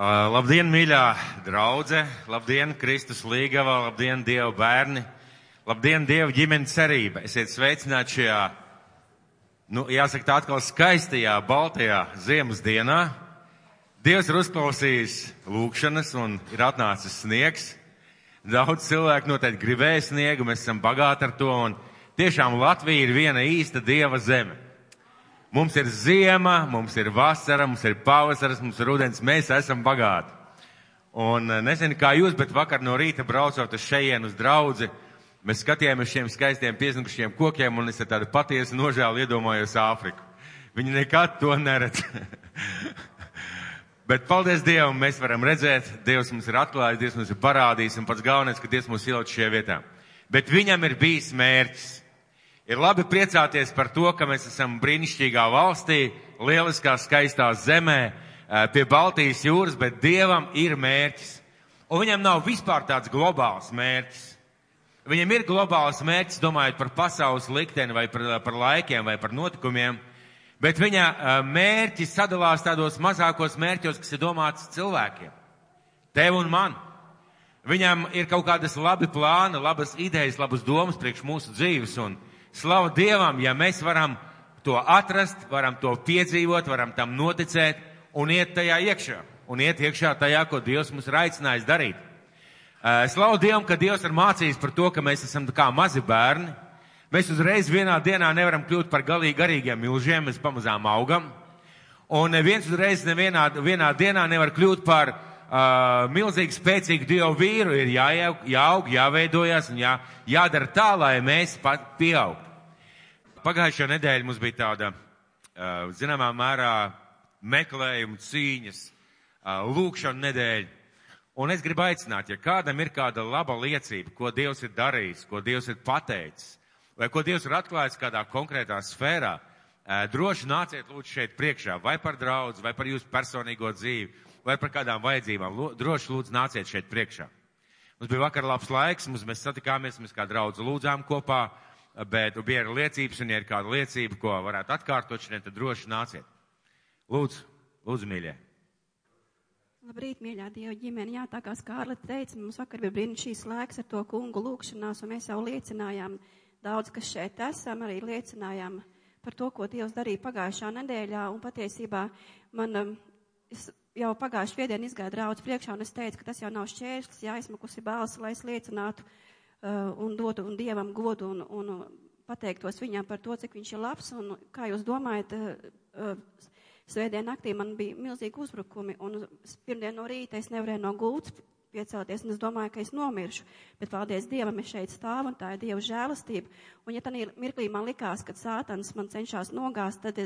Uh, labdien, mīļā draudze! Labdien, Kristus līgava! Labdien, Dieva bērni! Labdien, Dieva ģimenes cerība! Esiet sveicināti šajā, nu, jāsaka tā atkal skaistajā, baltajā ziemas dienā. Dievs ir uzklausījis lūkšanas un ir atnācis sniegs. Daudz cilvēku noteikti gribēja sniegu, mēs esam bagāti ar to un tiešām Latvija ir viena īsta Dieva zeme. Mums ir ziema, mums ir vasara, mums ir pavasaris, mums ir rudens, mēs esam bagāti. Un eh, nezinu, kā jūs, bet vakar no rīta braucot uz šejienu uz draudzi, mēs skatījāmies šiem skaistiem piesnukušiem kokiem un es ar tādu patiesu nožēlu iedomājos Āfriku. Viņi nekad to neredz. Bet paldies Dievam, mēs varam redzēt, Dievs mums ir atklājis, Dievs mums ir parādījis, un pats galvenais, ka Dievs mūs ieliek šajā vietā. Bet viņam ir bijis mērķis. Ir labi priecāties par to, ka mēs esam brīnišķīgā valstī, lieliskā, skaistā zemē, pie Baltijas jūras, bet Dievam ir mērķis. Un viņam nav vispār tāds globāls mērķis. Viņam ir globāls mērķis, domājot par pasaules likteni vai par, par laikiem vai par notikumiem, bet viņa mērķis sadalās tādos mazākos mērķos, kas ir domāts cilvēkiem. Tev un man. Viņam ir kaut kādas labi plāni, labas idejas, labas domas priekš mūsu dzīves un Slavu Dievam, ja mēs varam to atrast, varam to piedzīvot, varam tam noticēt un iet tajā iekšā. Un iet iekšā tajā, ko Dievs mums ir aicinājis darīt. Slavu Dievam, ka Dievs ir mācījis par to, ka mēs esam kā mazi bērni. Mēs uzreiz vienā dienā nevaram kļūt par galīgi garīgiem milžiem, mēs pamazām augam. Un neviens uzreiz nevienā vienā dienā nevar kļūt par uh, milzīgi spēcīgu Dievu vīru, ir jāaug, jāaug jāveidojas un jā, jādara tā, lai mēs pat pieaugtu. Pagājušā nedēļa mums bija tāda, uh, zināmā mērā, meklējuma cīņas, uh, lūkšana nedēļa. Un es gribu aicināt, ja kādam ir kāda laba liecība, ko Dievs ir darījis, ko Dievs ir pateicis, vai ko Dievs ir atklājis kādā konkrētā sfērā, droši nāciet lūdzu šeit priekšā, vai par draudz, vai par jūsu personīgo dzīvi, vai par kādām vajadzībām. Droši lūdzu nāciet šeit priekšā. Mums bija vakar labs laiks, mums mēs satikāmies, mēs kā draudz lūdzām kopā, bet bija arī liecības, un ja ir kāda liecība, ko varētu atkārtot šodien, tad droši nāciet. Lūdzu, lūdzu, mīļie. Labrīt, mīļā Dieva ģimene. Jā, tā kā Skārla teica, mums vakar bija brīnišķīgs laiks ar to kungu lūkšanās, un mēs jau liecinājām daudz, kas šeit esam, arī liecinājām par to, ko Dievs darīja pagājušā nedēļā, un patiesībā man, um, es jau pagājuši viedien izgāju draudz priekšā, un es teicu, ka tas jau nav šķērslis, jāizmakusi balsi, lai es liecinātu uh, un dotu un Dievam godu un, un pateiktos viņam par to, cik viņš ir labs, un kā jūs domājat, uh, uh, Svētdien naktī man bija milzīgi uzbrukumi, un pirmdien no rīta es nevarēju no gultas piecelties, un es domāju, ka es nomiršu. Bet, paldies Dievam, es šeit stāvu, un tā ir Dieva žēlastība. Un, ja tā mirklī man likās, ka sātans man cenšas nogāzt, tad,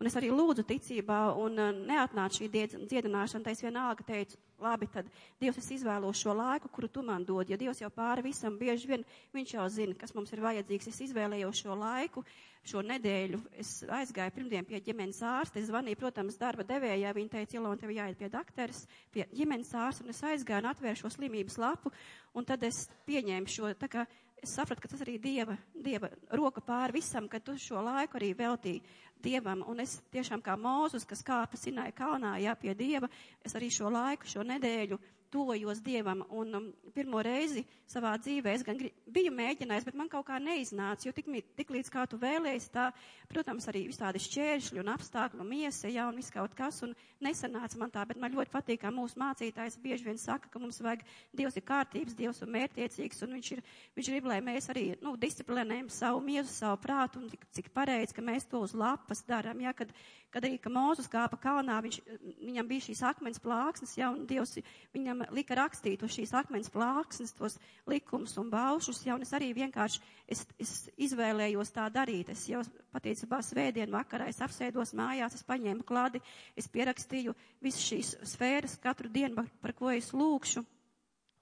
un es arī lūdzu ticībā, un uh, neatnāca šī dziedināšana, tad es vienalga teicu, labi, tad Dievs es izvēlos šo laiku, kuru tu man dod, jo Dievs jau pāri visam bieži vien, viņš jau zina, kas mums ir vajadzīgs. Es izvēlējos šo laiku, šo nedēļu es aizgāju pirmdien pie ģimenes ārsta. Es zvanīju, protams, darba devējai. Viņa teica, Ilona, tev jāiet pie doktoras, pie ģimenes ārsta. Un es aizgāju un atvēru šo slimības lapu. Un tad es pieņēmu šo, tā kā es sapratu, ka tas arī Dieva, Dieva roka pāri visam, ka tu šo laiku arī veltīji Dievam. Un es tiešām kā Mūzus, kas kāpa Sinaja kalnā, jā, pie Dieva, es arī šo laiku, šo nedēļu tuvojos Dievam. Un um, pirmo reizi savā dzīvē es gan biju mēģinājis, bet man kaut kā neiznāca, jo tik, tik līdz kā tu vēlējies, tā, protams, arī visādi šķēršļi un apstākļi, miesa, jā, un viss kaut kas, un nesanāca man tā, bet man ļoti patīk, kā mūsu mācītājs bieži vien saka, ka mums vajag, Dievs ir kārtības, Dievs ir mērķiecīgs, un viņš ir, viņš grib, lai mēs arī, nu, disciplinējam savu miesu, savu prātu, un cik, cik pareizi, ka mēs to uz lapas darām, jā, kad, kad arī, ka Mūzus kāpa kalnā, viņš, viņam bija šīs akmens plāksnes, jā, un Dievs viņam viņam lika rakstīt uz šīs akmens plāksnes, tos likumus un baušus, jau un es arī vienkārši, es, es izvēlējos tā darīt. Es jau patiesībā svētdien vakarā es apsēdos mājās, es paņēmu kladi, es pierakstīju visas šīs sfēras katru dienu, par ko es lūkšu.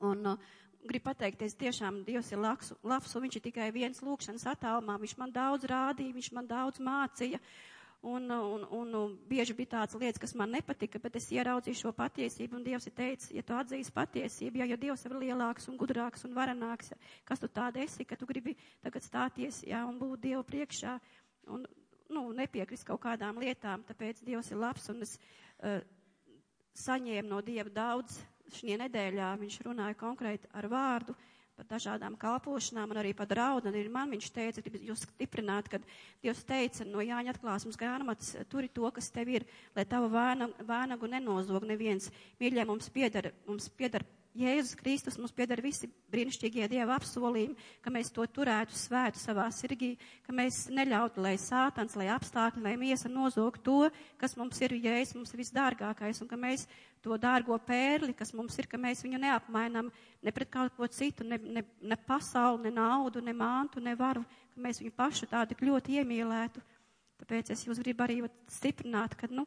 Un, uh, gribu pateikties, tiešām Dievs ir labs, labs, un viņš ir tikai viens lūkšanas attālumā. Viņš man daudz rādīja, viņš man daudz mācīja. Un, un, un, un bieži bija tādas lietas, kas man nepatika, bet es ieraudzīju šo patiesību, un Dievs ir teicis, ja tu atzīsi patiesību, ja, ja Dievs ir lielāks un gudrāks un varenāks, kas tu tāda esi, ka tu gribi tagad stāties, jā, un būt Dievu priekšā, un, nu, nepiekrist kaut kādām lietām, tāpēc Dievs ir labs, un es uh, saņēma no Dieva daudz šajā nedēļā. Viņš runāja konkrēti ar vārdu par dažādām kalpošanām un arī par draudu. Un arī man viņš teica, grib jūs stiprināt, kad Dievs teica no Jāņa atklāsmes grāmatas, turi to, kas tev ir, lai tava vānagu nenozog neviens. Mīļie, mums piedara, mums piedara Jēzus Kristus mums pieder visi brīnišķīgie Dieva apsolījumi, ka mēs to turētu svētu savā sirdī, ka mēs neļautu, lai sātans, lai apstākļi, lai miesa nozog to, kas mums ir Jēzus, mums ir visdārgākais, un ka mēs to dārgo pērli, kas mums ir, ka mēs viņu neapmainām ne pret kaut ko citu, ne, ne, ne pasauli, ne naudu, ne mantu, ne varu, ka mēs viņu pašu tādu ļoti iemīlētu. Tāpēc es jūs gribu arī stiprināt, ka, nu,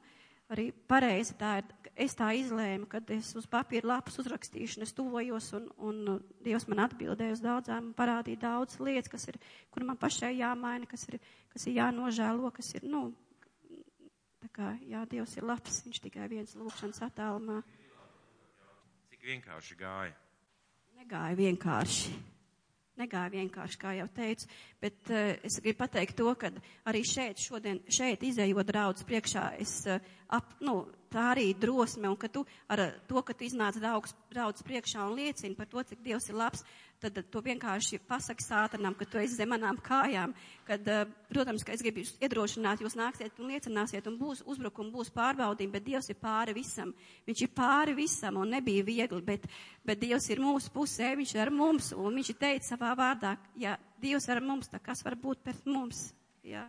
arī pareizi tā ir. Es tā izlēmu, kad es uz papīra lapas uzrakstīšu, un es tuvojos, un, un Dievs man atbildēja uz daudzām, parādīja daudz lietas, kas ir, kur man pašai jāmaina, kas ir, kas ir jānožēlo, kas ir, nu, kā, jā, Dievs ir labs, viņš tikai viens lūkšanas attālumā. Cik vienkārši gāja? Negāja vienkārši negāja vienkārši, kā jau teicu, bet uh, es gribu pateikt to, ka arī šeit, šodien, šeit izējot draudz priekšā, es uh, ap, nu, tā arī drosme, un ka tu ar to, ka tu iznāc daudz, daudz priekšā un liecini par to, cik Dievs ir labs, tad to vienkārši pasaki sātanam, ka tu esi zem manām kājām, kad, uh, protams, ka es gribu jūs iedrošināt, jūs nāksiet un liecināsiet, un būs uzbrukumi, būs pārbaudījumi, bet Dievs ir pāri visam. Viņš ir pāri visam, un nebija viegli, bet, bet Dievs ir mūsu pusē, viņš ir ar mums, un viņš teica savā vārdā, ja Dievs ir ar mums, tad kas var būt pret mums? Jā.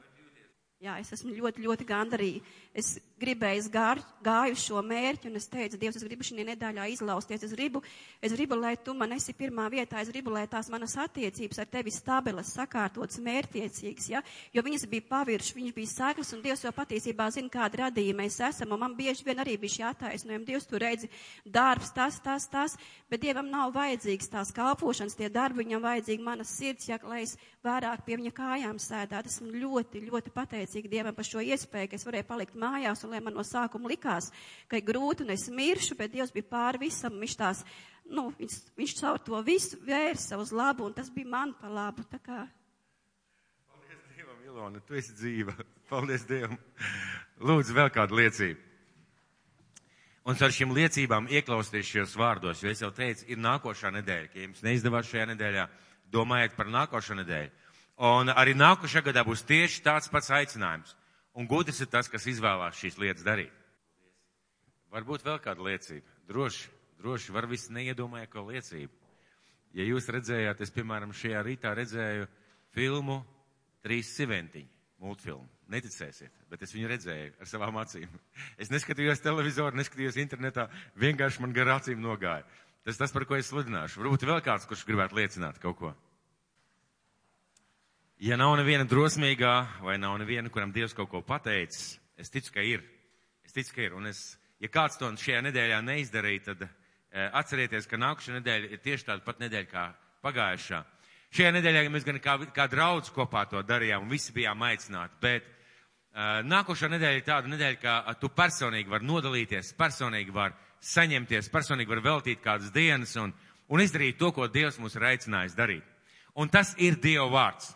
Jā, es esmu ļoti, ļoti gandarīta. Es gribēju, gār, gāju šo mērķi, un es teicu, Dievs, es gribu šī nedēļā izlausties. Es gribu, es gribu, lai tu man esi pirmā vietā. Es gribu, lai tās manas attiecības ar tevi stabilas, sakārtotas, mērķiecīgas, ja? jo viņas bija pavirši, viņas bija sēklas, un Dievs jau patiesībā zina, kāda radījuma mēs esam. Un man bieži vien arī bija šī attaisnojuma. Dievs, tu redzi, darbs, tas, tas, tas, bet Dievam nav vajadzīgs tās kalpošanas, tie darbi, viņam vajadzīgi manas sirds, ja, lai es vairāk pie viņa kājām sēdētu. Esmu ļoti, ļoti pateicīga pateicīga Dievam par šo iespēju, ka es varēju palikt mājās, un lai man no sākuma likās, ka ir grūti un es miršu, bet Dievs bija pāri visam, viņš tās, nu, viņš, viņš caur to visu vērsa uz labu, un tas bija man par labu. Tā kā. Paldies Dievam, Ilona, tu esi dzīva. Paldies Dievam. Lūdzu, vēl kādu liecību. Un ar šīm liecībām ieklausties šajos vārdos, jo es jau teicu, ir nākošā nedēļa, ka jums neizdevās šajā nedēļā, domājiet par nākošo nedēļu. Un arī nākošajā gadā būs tieši tāds pats aicinājums. Un gudrs ir tas, kas izvēlās šīs lietas darīt. Varbūt vēl kāda liecība. Droši, droši var visi neiedomāja, ko liecību. Ja jūs redzējāt, es, piemēram, šajā rītā redzēju filmu Trīs siventiņi, multfilmu. Neticēsiet, bet es viņu redzēju ar savām acīm. Es neskatījos televizoru, neskatījos internetā, vienkārši man gar acīm nogāja. Tas tas, par ko es sludināšu. Varbūt vēl kāds, kurš gribētu liecināt kaut ko. Ja nav neviena drosmīgā, vai nav neviena, kuram Dievs kaut ko pateicis, es ticu, ka ir. Es ticu, ka ir. Un es, ja kāds to šajā nedēļā neizdarīja, tad e, atcerieties, ka nākušā nedēļa ir tieši tāda pat nedēļa kā pagājušā. Šajā nedēļā mēs gan kā, kā draudz kopā to darījām un visi bijām aicināti, bet uh, nākošā nedēļa ir tāda nedēļa, ka tu personīgi var nodalīties, personīgi var saņemties, personīgi var veltīt kādas dienas un, un izdarīt to, ko Dievs mūs ir aicinājis darīt. Un tas ir Dieva vārds.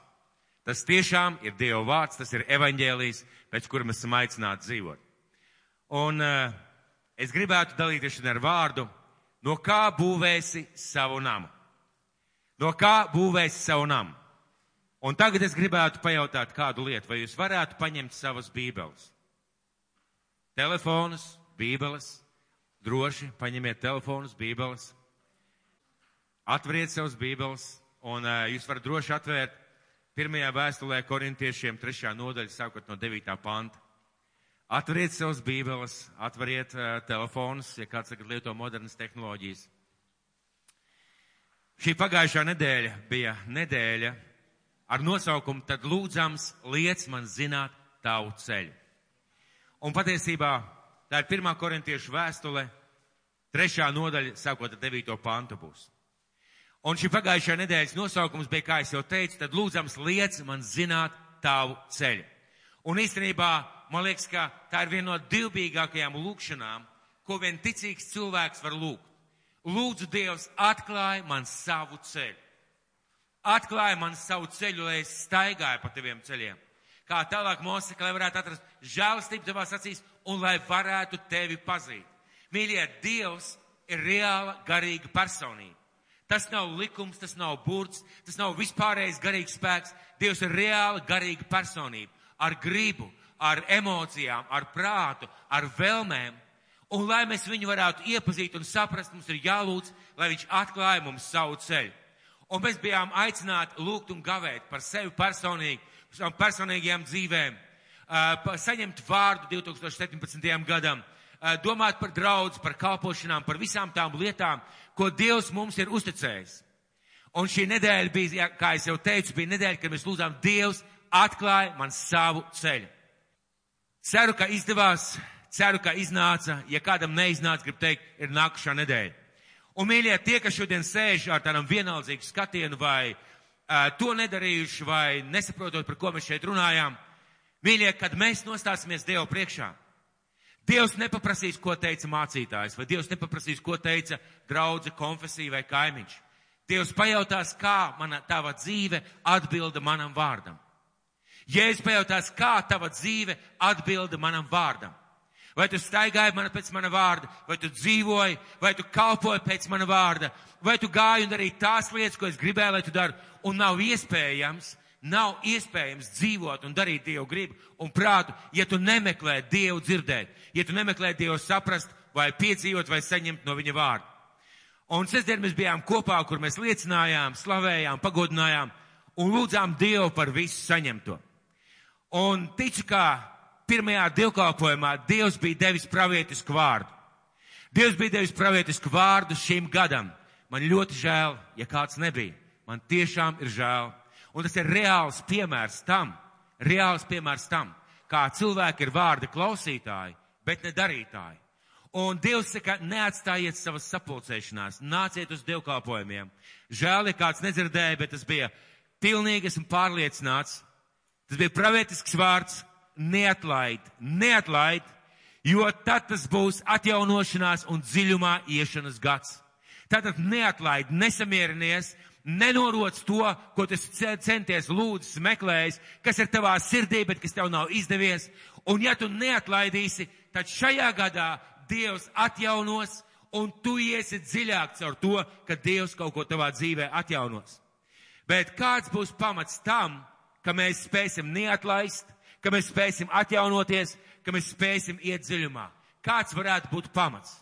Tas tiešām ir Dieva vārds, tas ir evaņģēlijs, pēc kura mēs esam aicināti dzīvot. Un uh, es gribētu dalīties ar vārdu, no kā būvēsi savu namu. No kā būvēsi savu namu. Un tagad es gribētu pajautāt kādu lietu, vai jūs varētu paņemt savas bībeles? Telefonus, bībeles, droši paņemiet telefonus, bībeles, atveriet savus bībeles, un uh, jūs varat droši atvērt Pirmajā vēstulē korintiešiem trešā nodaļa sākot no 9. panta. Atveriet savus bībeles, atveriet uh, telefonus, ja kāds tagad lieto modernas tehnoloģijas. Šī pagājušā nedēļa bija nedēļa ar nosaukumu Tad lūdzams liec man zināt tavu ceļu. Un patiesībā tā ir pirmā korintiešu vēstule, trešā nodaļa, sākot ar 9. pantu būs. Un šī pagājušā nedēļas nosaukums bija, kā es jau teicu, tad lūdzams liec man zināt tavu ceļu. Un īstenībā, man liekas, ka tā ir viena no divbīgākajām lūkšanām, ko vien ticīgs cilvēks var lūgt. Lūdzu, Dievs, atklāj man savu ceļu. Atklāj man savu ceļu, lai es staigāju pa taviem ceļiem. Kā tālāk Mosika, lai varētu atrast žēlastību tavās acīs un lai varētu tevi pazīt. Mīļie, Dievs ir reāla garīga personība. Tas nav likums, tas nav burts, tas nav vispārējais garīgs spēks. Dievs ir reāla garīga personība ar gribu, ar emocijām, ar prātu, ar vēlmēm. Un lai mēs viņu varētu iepazīt un saprast, mums ir jālūdz, lai viņš atklāja mums savu ceļu. Un mēs bijām aicināti lūgt un gavēt par sevi personīgi, par savām personīgajām dzīvēm, saņemt vārdu 2017. gadam, domāt par draudz, par kalpošanām, par visām tām lietām, ko Dievs mums ir uzticējis. Un šī nedēļa bija, kā es jau teicu, bija nedēļa, kad mēs lūdzām Dievs atklāja man savu ceļu. Ceru, ka izdevās, ceru, ka iznāca. Ja kādam neiznāca, gribu teikt, ir nākušā nedēļa. Un, mīļie, tie, kas šodien sēž ar tādam vienaldzīgu skatienu vai uh, to nedarījuši vai nesaprotot, par ko mēs šeit runājām, mīļie, kad mēs nostāsimies Dievu priekšā, Dievs nepaprasīs, ko teica mācītājs, vai Dievs nepaprasīs, ko teica draudze, konfesija vai kaimiņš. Dievs pajautās, kā mana tava dzīve atbilda manam vārdam. Jēzus pajautās, kā tava dzīve atbilda manam vārdam. Vai tu staigāji man pēc mana vārda, vai tu dzīvoji, vai tu kalpoji pēc mana vārda, vai tu gāji un darīji tās lietas, ko es gribēju, lai tu dari, un nav iespējams, nav iespējams dzīvot un darīt Dievu gribu un prātu, ja tu nemeklē Dievu dzirdēt, ja tu nemeklē Dievu saprast, vai piedzīvot, vai saņemt no viņa vārda. Un sestdien mēs bijām kopā, kur mēs liecinājām, slavējām, pagodinājām un lūdzām Dievu par visu saņemto. Un ticu, ka pirmajā dievkalpojumā Dievs bija devis pravietisku vārdu. Dievs bija devis pravietisku vārdu šim gadam. Man ļoti žēl, ja kāds nebija. Man tiešām ir žēl. Un tas ir reāls piemērs tam, reāls piemērs tam, kā cilvēki ir vārda klausītāji, bet ne darītāji. Un Dievs saka, neatstājiet savas sapulcēšanās, nāciet uz dievkalpojumiem. Žēl, ja kāds nedzirdēja, bet tas bija pilnīgi esmu pārliecināts. Tas bija pravietisks vārds, neatlaid, neatlaid, jo tad tas būs atjaunošanās un dziļumā iešanas gads. Tātad neatlaid, nesamierinies, nenoroc to, ko tu centies lūdzis, meklējis, kas ir tavā sirdī, bet kas tev nav izdevies. Un ja tu neatlaidīsi, tad šajā gadā Dievs atjaunos un tu iesi dziļāk caur to, ka Dievs kaut ko tavā dzīvē atjaunos. Bet kāds būs pamats tam, ka mēs spēsim neatlaist, ka mēs spēsim atjaunoties, ka mēs spēsim iet dziļumā. Kāds varētu būt pamats?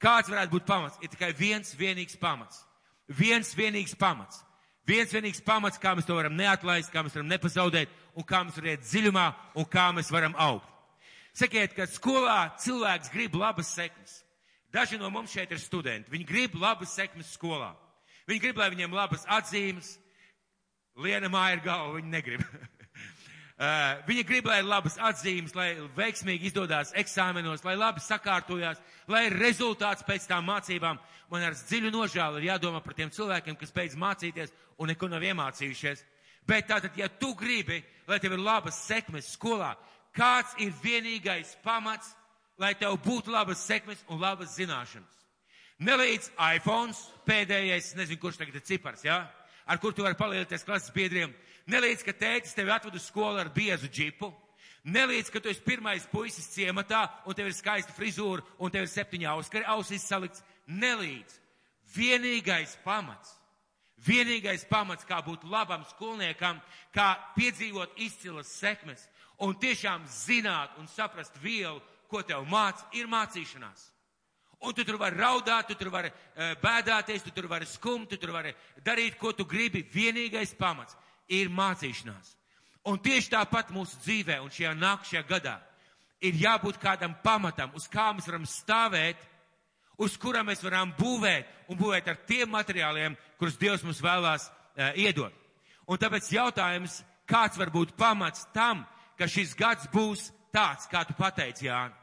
Kāds varētu būt pamats? Ir tikai viens vienīgs pamats. Viens vienīgs pamats. Viens vienīgs pamats, kā mēs to varam neatlaist, kā mēs varam nepazaudēt, un kā mēs varam iet dziļumā, un kā mēs varam augt. Sakiet, ka skolā cilvēks grib labas sekmes. Daži no mums šeit ir studenti. Viņi grib labas sekmes skolā. Viņi grib, lai viņiem labas atzīmes. Liena māja ir galva, viņi negrib. Uh, viņa grib, lai ir labas atzīmes, lai veiksmīgi izdodas eksāmenos, lai labi sakārtojās, lai ir rezultāts pēc tām mācībām. Man ar dziļu nožēlu ir jādomā par tiem cilvēkiem, kas beidz mācīties un neko nav iemācījušies. Bet tātad, ja tu gribi, lai tev ir labas sekmes skolā, kāds ir vienīgais pamats, lai tev būtu labas sekmes un labas zināšanas? Nelīdz iPhones, pēdējais, nezinu, kurš tagad ir cipars, jā, ja? ar kur tu vari palielināties klases biedriem Nelīdz, ka tētis tevi atved uz skolu ar biezu džipu. Nelīdz, ka tu esi pirmais puisis ciematā un tev ir skaista frizūra un tev ir septiņi auskari ausīs salikts. Nelīdz. Vienīgais pamats. Vienīgais pamats, kā būt labam skolniekam, kā piedzīvot izcilas sekmes un tiešām zināt un saprast vielu, ko tev māc, ir mācīšanās. Un tu tur vari raudāt, tu tur vari uh, bēdāties, tu tur vari skumt, tu tur vari darīt, ko tu gribi. Vienīgais pamats ir mācīšanās. Un tieši tāpat mūsu dzīvē un šajā nākamajā gadā ir jābūt kādam pamatam, uz kā mēs varam stāvēt, uz kura mēs varam būvēt un būvēt ar tiem materiāliem, kurus Dievs mums vēlās uh, iedot. Un tāpēc jautājums, kāds var būt pamats tam, ka šis gads būs tāds, kā tu pateici, Jāni?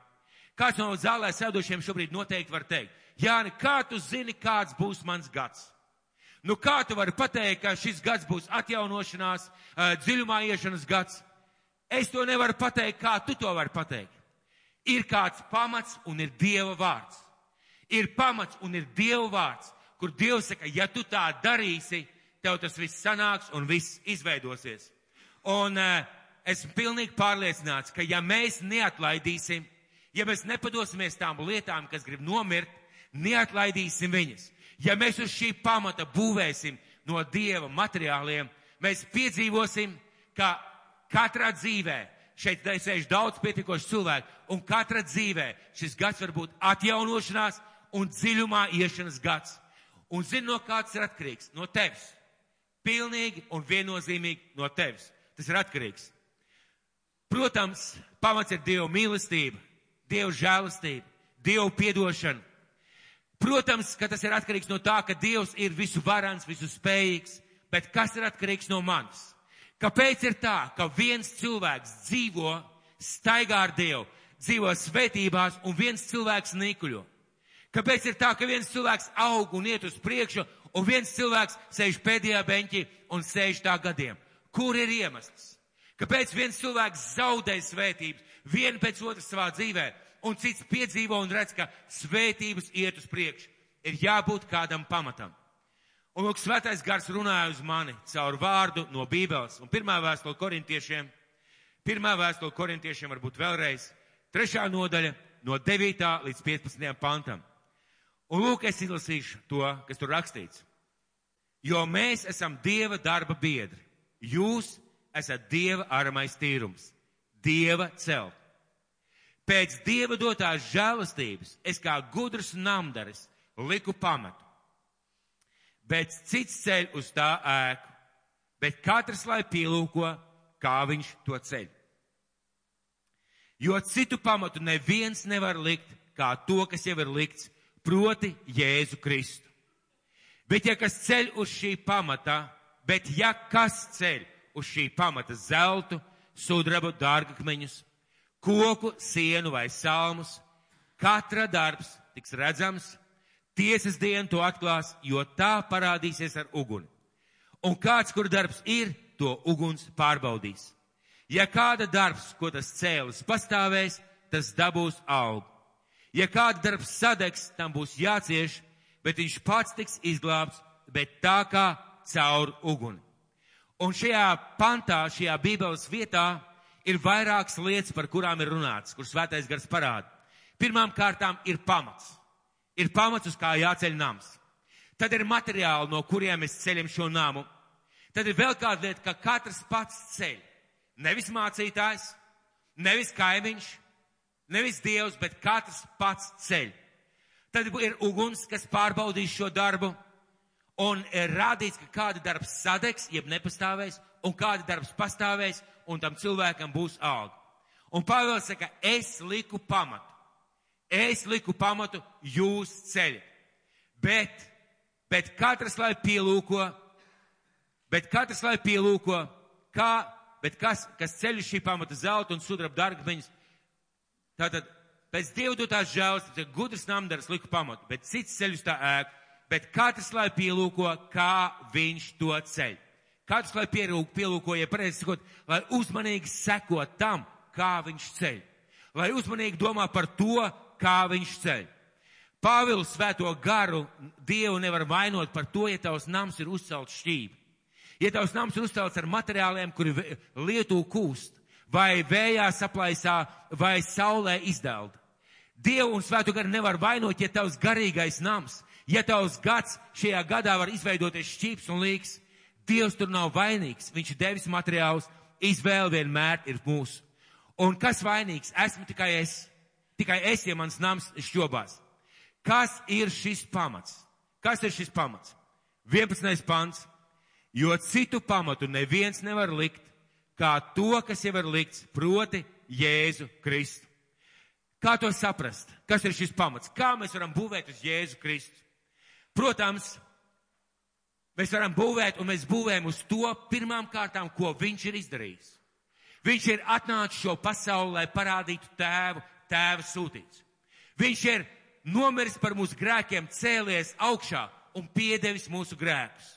Kāds no zālē sēdošiem šobrīd noteikti var teikt, Jāni, kā tu zini, kāds būs mans gads? Nu, kā tu vari pateikt, ka šis gads būs atjaunošanās, dziļumā iešanas gads? Es to nevaru pateikt, kā tu to vari pateikt. Ir kāds pamats un ir Dieva vārds. Ir pamats un ir Dieva vārds, kur Dievs saka, ja tu tā darīsi, tev tas viss sanāks un viss izveidosies. Un uh, esmu pilnīgi pārliecināts, ka ja mēs neatlaidīsim, Ja mēs nepadosimies tām lietām, kas grib nomirt, neatlaidīsim viņas. Ja mēs uz šī pamata būvēsim no Dieva materiāliem, mēs piedzīvosim, ka katrā dzīvē, šeit sēž daudz pietiekoši cilvēku, un katra dzīvē šis gads var būt atjaunošanās un dziļumā iešanas gads. Un zini, no kāds ir atkarīgs? No tevis. Pilnīgi un viennozīmīgi no tevis. Tas ir atkarīgs. Protams, pamats ir Dieva mīlestība, Dieva žēlastība, Dieva piedošana. Protams, ka tas ir atkarīgs no tā, ka Dievs ir visu varans, visu spējīgs, bet kas ir atkarīgs no manis? Kāpēc ir tā, ka viens cilvēks dzīvo, staigā ar Dievu, dzīvo svētībās un viens cilvēks nīkuļo? Kāpēc ir tā, ka viens cilvēks aug un iet uz priekšu, un viens cilvēks sēž pēdējā beņķī un sēž tā gadiem? Kur ir iemesls? Kāpēc viens cilvēks zaudē svētības, vienu pēc otras savā dzīvē, un cits piedzīvo un redz, ka svētības iet uz priekšu. Ir jābūt kādam pamatam. Un lūk, svētais gars runāja uz mani caur vārdu no Bībeles. Un pirmā vēstule korintiešiem, pirmā vēstule korintiešiem varbūt vēlreiz, trešā nodaļa no 9. līdz 15. pantam. Un lūk, es izlasīšu to, kas tur rakstīts. Jo mēs esam Dieva darba biedri. Jūs esat Dieva aramais tīrums, Dieva celt. Pēc Dieva dotās žēlastības es kā gudrs namdaris liku pamatu. Bet cits ceļ uz tā ēku, bet katrs lai pielūko, kā viņš to ceļ. Jo citu pamatu neviens nevar likt, kā to, kas jau ir likts, proti Jēzu Kristu. Bet ja kas ceļ uz šī pamata, bet ja kas ceļ uz šī pamata zeltu, sudrabu, dārgakmeņus, koku, sienu vai salmus, katra darbs tiks redzams, tiesas diena to atklās, jo tā parādīsies ar uguni. Un kāds, kur darbs ir, to uguns pārbaudīs. Ja kāda darbs, ko tas cēlis, pastāvēs, tas dabūs augu. Ja kāda darbs sadegs, tam būs jācieš, bet viņš pats tiks izglābts, bet tā kā caur uguni. Un šajā pantā, šajā bībeles vietā ir vairākas lietas, par kurām ir runāts, kur svētais gars parāda. Pirmām kārtām ir pamats. Ir pamats, uz kā jāceļ nams. Tad ir materiāli, no kuriem mēs ceļam šo namu. Tad ir vēl kāda lieta, ka katrs pats ceļ. Nevis mācītājs, nevis kaimiņš, nevis dievs, bet katrs pats ceļ. Tad ir uguns, kas pārbaudīs šo darbu, un ir rādīts, ka kāda darbs sadegs, jeb nepastāvēs, un kāda darbs pastāvēs, un tam cilvēkam būs alga. Un Pāvils saka, es liku pamatu. Es liku pamatu jūs ceļi. Bet, bet katrs lai pielūko, bet katrs lai pielūko, kā, bet kas, kas ceļ šī pamata zelta un sudraba dārgmeņus. Tātad, pēc dievdotās žēlas, tas ir gudrs namdars liku pamatu, bet cits ceļus tā ēku, bet katrs lai pielūko, kā viņš to ceļ. Katrs, lai pielūkoja, pareizi sakot, lai uzmanīgi seko tam, kā viņš ceļ. Lai uzmanīgi domā par to, kā viņš ceļ. Pāvils svēto garu Dievu nevar vainot par to, ja tavs nams ir uzcelts šķīvi. Ja tavs nams ir uzcelts ar materiāliem, kuri lietu kūst, vai vējā saplaisā, vai saulē izdeld. Dievu un svēto garu nevar vainot, ja tavs garīgais nams, ja tavs gads šajā gadā var izveidoties šķīps un līks, Dievs tur nav vainīgs, viņš ir devis materiālus, izvēle vienmēr ir mūsu. Un kas vainīgs? Esmu tikai es. Tikai es, ja mans nams šķobās. Kas ir šis pamats? Kas ir šis pamats? 11. pants. Jo citu pamatu neviens nevar likt, kā to, kas jau ir likts, proti Jēzu Kristu. Kā to saprast? Kas ir šis pamats? Kā mēs varam būvēt uz Jēzu Kristu? Protams, Mēs varam būvēt, un mēs būvējam uz to pirmām kārtām, ko viņš ir izdarījis. Viņš ir atnācis šo pasauli, lai parādītu tēvu, tēva sūtīts. Viņš ir nomiris par mūsu grēkiem, cēlies augšā un piedevis mūsu grēkus.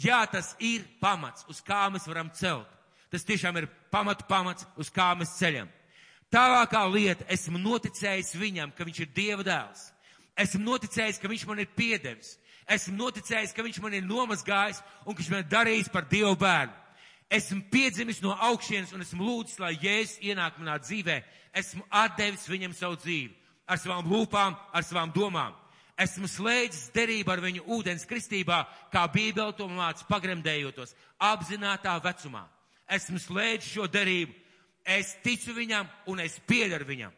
Jā, tas ir pamats, uz kā mēs varam celt. Tas tiešām ir pamatu pamats, uz kā mēs ceļam. Tālākā lieta, esmu noticējis viņam, ka viņš ir Dieva dēls. Esmu noticējis, ka viņš man ir piedevis esmu noticējis, ka viņš man ir nomazgājis un ka viņš man darījis par Dievu bērnu. Esmu piedzimis no augšienes un esmu lūdzis, lai Jēzus ienāk manā dzīvē. Esmu atdevis viņam savu dzīvi ar savām lūpām, ar savām domām. Esmu slēdzis derību ar viņu ūdens kristībā, kā Bībele to māca pagremdējotos, apzinātā vecumā. Esmu slēdzis šo derību. Es ticu viņam un es piedaru viņam.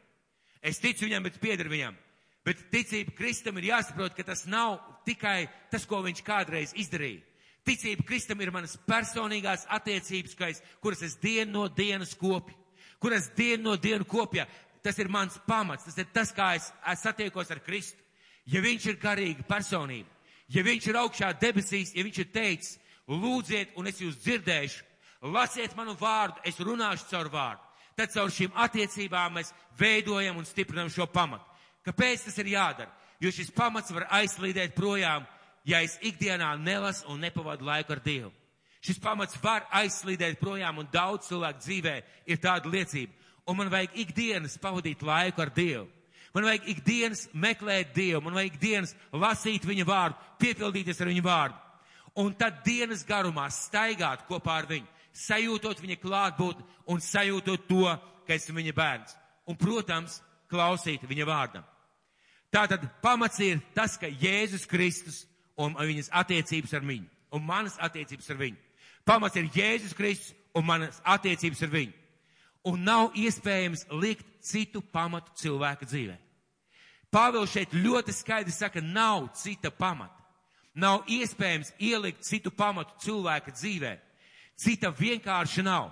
Es ticu viņam, bet piedaru viņam. Bet ticība Kristum ir jāsaprot, ka tas nav tikai tas, ko viņš kādreiz izdarīja. Ticība Kristum ir manas personīgās attiecības, kais, kuras es dienu no dienas kopju, kuras dienu no dienu kopju. Tas ir mans pamats, tas ir tas, kā es, es satiekos ar Kristu. Ja viņš ir garīga personība, ja viņš ir augšā debesīs, ja viņš ir teicis, lūdziet un es jūs dzirdēšu, lasiet manu vārdu, es runāšu caur vārdu, tad caur šīm attiecībām mēs veidojam un stiprinam šo pamatu. Kāpēc tas ir jādara? Jo šis pamats var aizslīdēt projām, ja es ikdienā nelasu un nepavadu laiku ar Dievu. Šis pamats var aizslīdēt projām un daudz cilvēku dzīvē ir tāda liecība. Un man vajag ikdienas pavadīt laiku ar Dievu. Man vajag ikdienas meklēt Dievu, man vajag ikdienas lasīt viņa vārdu, piepildīties ar viņa vārdu. Un tad dienas garumā staigāt kopā ar viņu, sajūtot viņa klātbūtni un sajūtot to, ka esmu viņa bērns. Un, protams, klausīt viņa vārdam. Tātad pamats ir tas, ka Jēzus Kristus un viņas attiecības ar viņu, un manas attiecības ar viņu. Pamats ir Jēzus Kristus un manas attiecības ar viņu. Un nav iespējams likt citu pamatu cilvēka dzīvē. Pāvils šeit ļoti skaidri saka, nav cita pamata. Nav iespējams ielikt citu pamatu cilvēka dzīvē. Cita vienkārši nav.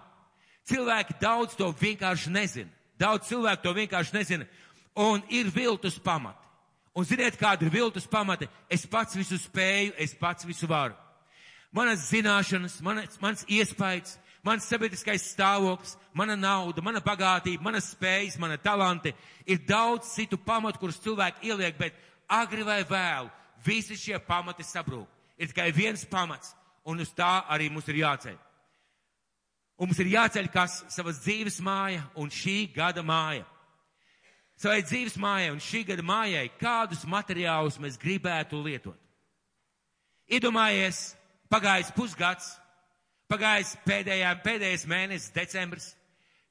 Cilvēki daudz to vienkārši nezina. Daudz cilvēku to vienkārši nezina. Un ir viltus pamati. Un ziniet, kāda ir viltus pamati? Es pats visu spēju, es pats visu varu. Manas zināšanas, manas, mans iespējas, mans sabiedriskais stāvoklis, mana nauda, mana bagātība, manas spējas, mana talanti. Ir daudz citu pamatu, kurus cilvēki ieliek, bet agri vai vēlu visi šie pamati sabrūk. Ir tikai viens pamats, un uz tā arī mums ir jāceļ. Un mums ir jāceļ kas savas dzīves māja un šī gada māja. Savai dzīves mājai un šī gada mājai, kādus materiālus mēs gribētu lietot. Iedomājies, pagājis pusgads, pagājis pēdējā, pēdējais mēnesis, decembris,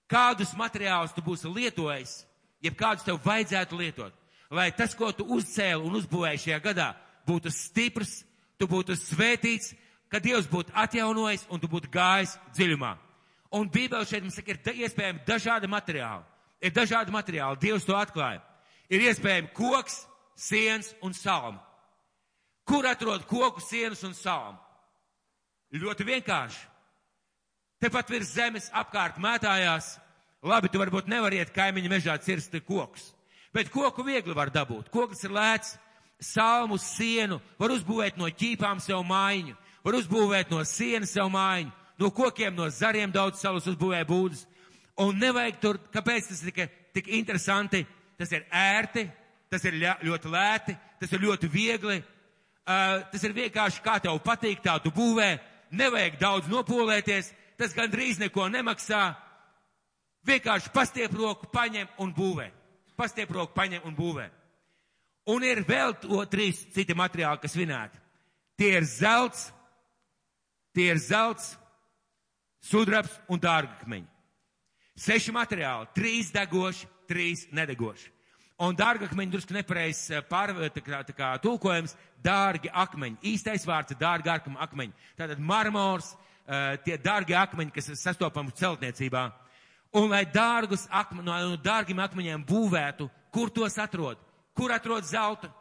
kādus materiālus tu būsi lietojis, jeb kādus tev vajadzētu lietot, lai tas, ko tu uzcēli un uzbūvēji šajā gadā, būtu stiprs, tu būtu svētīts, ka Dievs būtu atjaunojis un tu būtu gājis dziļumā. Un Bībele šeit mums saka, ir iespējami dažādi materiāli. Ir dažādi materiāli, Dievs to atklāja. Ir iespējami koks, siens un salma. Kur atrod koku, sienas un salmu? Ļoti vienkārši. Tepat virs zemes apkārt mētājās. Labi, tu varbūt nevari iet kaimiņa mežā cirst kokus. Bet koku viegli var dabūt. Koks ir lēts, salmu, sienu, var uzbūvēt no ķīpām sev mājiņu, var uzbūvēt no sienas sev mājiņu, no kokiem, no zariem daudz salus uzbūvē būdas. Un nevajag tur, kāpēc tas ir tik, tik interesanti, tas ir ērti, tas ir ļoti lēti, tas ir ļoti viegli, uh, tas ir vienkārši kā tev patīk, tā tu būvē, nevajag daudz nopolēties, tas gandrīz neko nemaksā, vienkārši pastiep roku, paņem un būvē. Pastiep roku, paņem un būvē. Un ir vēl to trīs citi materiāli, kas vinēti. Tie ir zelts, tie ir zelts, sudrabs un dārgakmeņi. Seši materiāli, trīs degoši, trīs nedegoši. Un dārgakmeņi drusku nepareizs tā kā tulkojums, dārgi akmeņi. Īstais vārds ir dārgi akmeņi. Tātad marmors, tie dārgi akmeņi, kas sastopami celtniecībā. Un lai dārgus akmeņus, no dārgiem akmeņiem būvētu, kur tos atrod? Kur atrod zelta?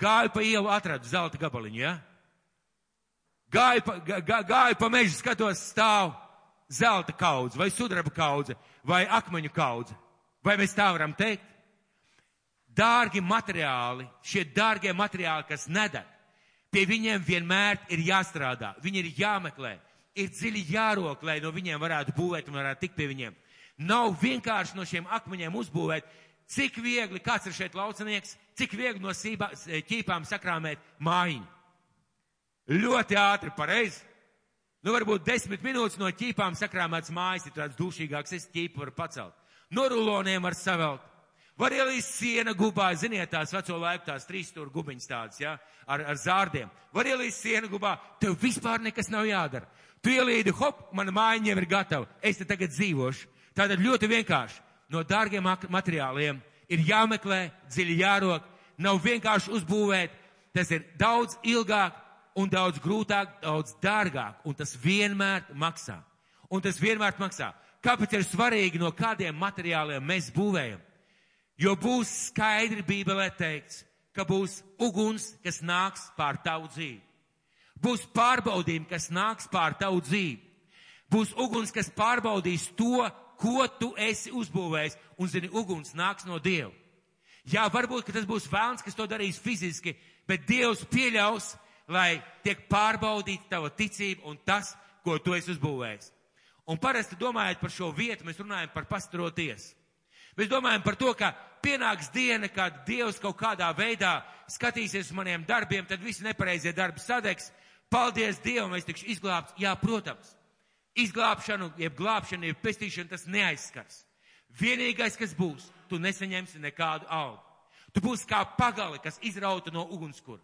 Gāju pa ielu, atradu zelta gabaliņu, ja? Gāju pa, gā, gāju pa mežu, skatos stāv zelta kaudze, vai sudraba kaudze, vai akmeņu kaudze. Vai mēs tā varam teikt? Dārgi materiāli, šie dārgie materiāli, kas nedeg, pie viņiem vienmēr ir jāstrādā, viņi ir jāmeklē, ir dziļi jārok, lai no viņiem varētu būvēt un varētu tikt pie viņiem. Nav vienkārši no šiem akmeņiem uzbūvēt, cik viegli, kāds ir šeit laucinieks, cik viegli no sībā, ķīpām sakrāmēt mājiņu. Ļoti ātri, pareizi. Nu, varbūt desmit minūtes no ķīpām sakrāmēts mājas ir tāds dušīgāks, es ķīpu varu pacelt. No ruloniem var savelt. Var ielīst siena gubā, ziniet, tās veco laiku tās trīs stūra gubiņas tādas, jā, ja, ar, ar zārdiem. Var ielīst siena gubā, tev vispār nekas nav jādara. Tu ielīdi, hop, mana māja jau ir gatava, es te tagad dzīvošu. Tātad ļoti vienkārši. No dārgiem materiāliem ir jāmeklē, dziļi jārok, nav vienkārši uzbūvēt, tas ir daudz ilgāk un daudz grūtāk, daudz dārgāk, un tas vienmēr maksā. Un tas vienmēr maksā. Kāpēc ir svarīgi, no kādiem materiāliem mēs būvējam? Jo būs skaidri Bībelē teikts, ka būs uguns, kas nāks pār tavu dzīvi. Būs pārbaudījumi, kas nāks pār tavu dzīvi. Būs uguns, kas pārbaudīs to, ko tu esi uzbūvējis, un zini, uguns nāks no Dieva. Jā, varbūt, tas būs vēlns, kas to darīs fiziski, bet Dievs pieļaus, lai tiek pārbaudīta tava ticība un tas, ko tu esi uzbūvējis. Un parasti domājot par šo vietu, mēs runājam par pastaroties. Mēs domājam par to, ka pienāks diena, kad Dievs kaut kādā veidā skatīsies uz maniem darbiem, tad visi nepareizie darbi sadegs. Paldies Dievam, es tikšu izglābts. Jā, protams. Izglābšanu, jeb glābšanu, jeb pestīšanu tas neaizskars. Vienīgais, kas būs, tu nesaņemsi nekādu algu. Tu būsi kā pagali, kas izrauta no ugunskura.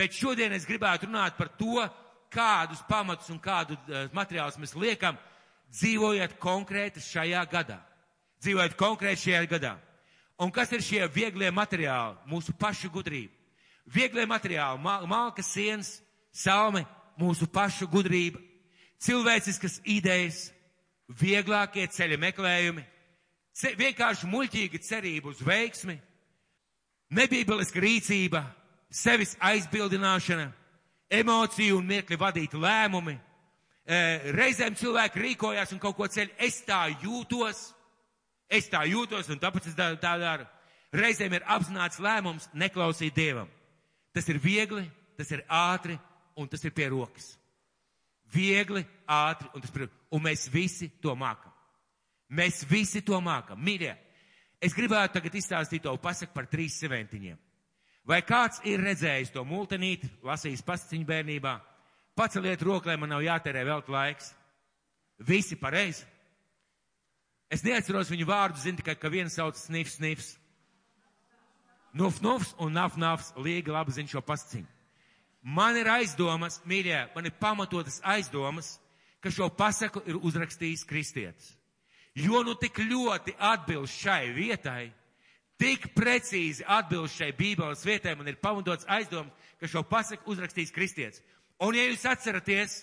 Bet šodien es gribētu runāt par to, kādus pamatus un kādu uh, materiālus mēs liekam, dzīvojot konkrēti šajā gadā. Dzīvojot konkrēti šajā gadā. Un kas ir šie vieglie materiāli? Mūsu pašu gudrība. Vieglie materiāli, mal, malka sienas, salme, mūsu pašu gudrība, cilvēciskas idejas, vieglākie ceļa meklējumi, ce, vienkārši muļķīga cerība uz veiksmi, nebībeliska rīcība, sevis aizbildināšana, emociju un mirkli vadīti lēmumi. E, reizēm cilvēki rīkojās un kaut ko ceļ. Es tā jūtos, es tā jūtos un tāpēc es tā, tā daru. Reizēm ir apzināts lēmums neklausīt Dievam. Tas ir viegli, tas ir ātri un tas ir pie rokas. Viegli, ātri un tas ir, un mēs visi to mākam. Mēs visi to mākam. Mīļie, es gribētu tagad izstāstīt to pasaku par trīs seventiņiem. Vai kāds ir redzējis to multenīti, lasījis pasciņu bērnībā? Paceliet roku, lai man nav jātērē vēl laiks. Visi pareizi. Es neatceros viņu vārdu, zinu tikai, ka viens sauc snifs, snifs. Nuf, nufs un naf, nafs. Līga labi zina šo pasciņu. Man ir aizdomas, mīļie, man ir pamatotas aizdomas, ka šo pasaku ir uzrakstījis kristietis. Jo nu tik ļoti atbilst šai vietai, tik precīzi atbilst šai bībeles vietai, man ir pamatots aizdoms, ka šo pasaku uzrakstīs kristietis. Un ja jūs atceraties,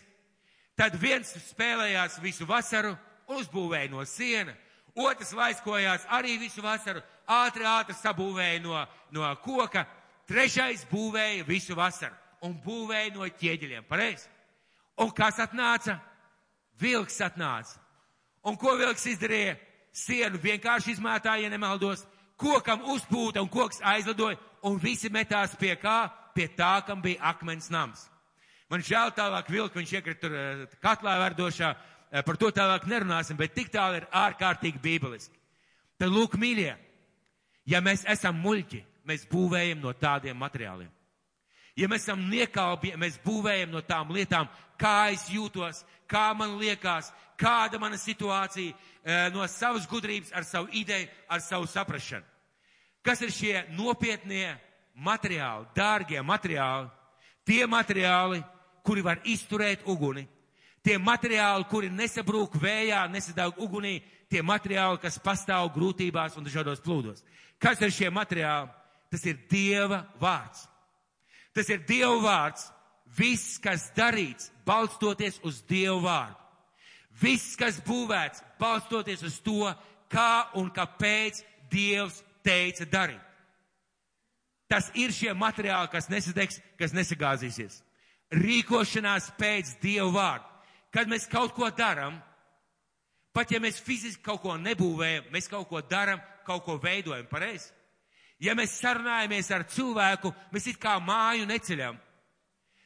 tad viens spēlējās visu vasaru, uzbūvēja no siena, otrs laiskojās arī visu vasaru, ātri, ātri sabūvēja no, no koka, trešais būvēja visu vasaru un būvēja no ķieģeļiem. Pareizi? Un kas atnāca? Vilks atnāca. Un ko vilks izdarīja? Sienu vienkārši izmētāja, ja nemaldos, kokam uzpūta un koks aizlidoja, un visi metās pie kā? Pie tā, kam bija akmens nams. Man žēl tālāk vilka, viņš iekrita tur eh, katlā verdošā, eh, par to tālāk nerunāsim, bet tik tālu ir ārkārtīgi bībeliski. Tad lūk, mīļie, ja mēs esam muļķi, mēs būvējam no tādiem materiāliem. Ja mēs esam niekalbi, mēs būvējam no tām lietām, kā es jūtos, kā man liekas, kāda mana situācija, no savas gudrības, ar savu ideju, ar savu saprašanu. Kas ir šie nopietnie materiāli, dārgie materiāli? Tie materiāli, kuri var izturēt uguni, tie materiāli, kuri nesabrūk vējā, nesadāk ugunī, tie materiāli, kas pastāv grūtībās un dažādos plūdos. Kas ir šie materiāli? Tas ir Dieva vārds. Tas ir Dieva vārds. Viss, kas darīts, balstoties uz Dieva vārdu. Viss, kas būvēts, balstoties uz to, kā un kāpēc Dievs teica darīt. Tas ir šie materiāli, kas nesadegs, kas nesagāzīsies. Rīkošanās pēc Dieva vārda. Kad mēs kaut ko darām, pat ja mēs fiziski kaut ko nebūvējam, mēs kaut ko darām, kaut ko veidojam, pareizi? Ja mēs sarunājamies ar cilvēku, mēs it kā māju neceļam,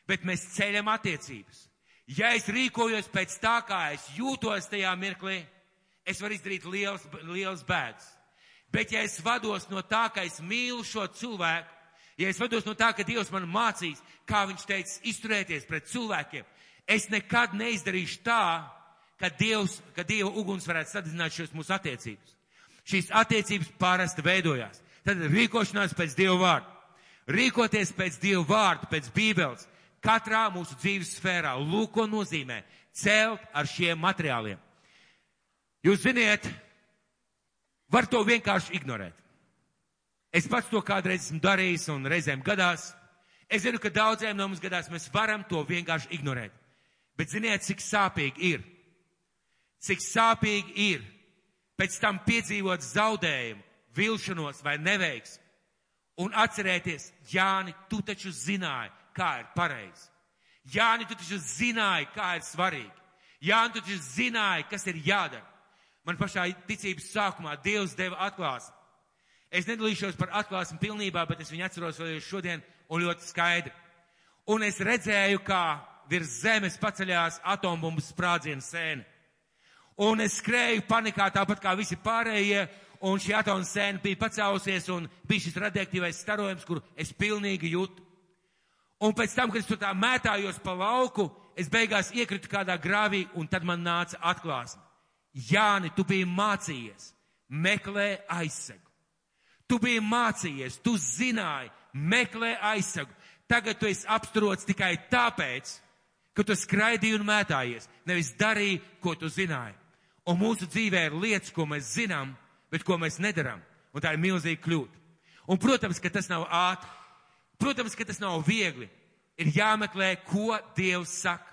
bet mēs ceļam attiecības. Ja es rīkojos pēc tā, kā es jūtos tajā mirklī, es varu izdarīt liels, liels bēdas. Bet ja es vados no tā, ka es mīlu šo cilvēku, ja es vados no tā, ka Dievs man mācīs, kā viņš teica, izturēties pret cilvēkiem, es nekad neizdarīšu tā, ka Dievs, ka Dieva uguns varētu sadzināt šos mūsu attiecības. Šīs attiecības parasti veidojās. Tad rīkošanās pēc Dieva vārda. Rīkoties pēc Dieva vārda, pēc Bībeles, katrā mūsu dzīves sfērā. Lūk, ko nozīmē celt ar šiem materiāliem. Jūs ziniet, var to vienkārši ignorēt. Es pats to kādreiz esmu darījis un reizēm gadās. Es zinu, ka daudziem no mums gadās mēs varam to vienkārši ignorēt. Bet ziniet, cik sāpīgi ir. Cik sāpīgi ir pēc tam piedzīvot zaudējumu, vilšanos vai neveiksmi. Un atcerēties, Jāni, tu taču zināji, kā ir pareizi. Jāni, tu taču zināji, kā ir svarīgi. Jāni, tu taču zināji, kas ir jādara. Man pašā ticības sākumā Dievs deva atklāsmi. Es nedalīšos par atklāsmi pilnībā, bet es viņu atceros vēl šodien un ļoti skaidri. Un es redzēju, kā virs zemes paceļās atombumbas sprādzienu sēne. Un es skrēju panikā tāpat kā visi pārējie, un šī atoma sēna bija pacēlusies un bija šis radioaktīvais starojums, kur es pilnīgi jūtu. Un pēc tam, kad es tur tā mētājos pa lauku, es beigās iekritu kādā grāvī, un tad man nāca atklāsme. Jāni, tu biji mācījies, meklē aizsegu. Tu biji mācījies, tu zināji, meklē aizsegu. Tagad tu esi apsturots tikai tāpēc, ka tu skraidīji un mētājies, nevis darīji, ko tu zināji. Un mūsu dzīvē ir lietas, ko mēs zinām, bet ko mēs nedaram. Un tā ir milzīga kļūda. Un, protams, ka tas nav ātri. Protams, ka tas nav viegli. Ir jāmeklē, ko Dievs saka.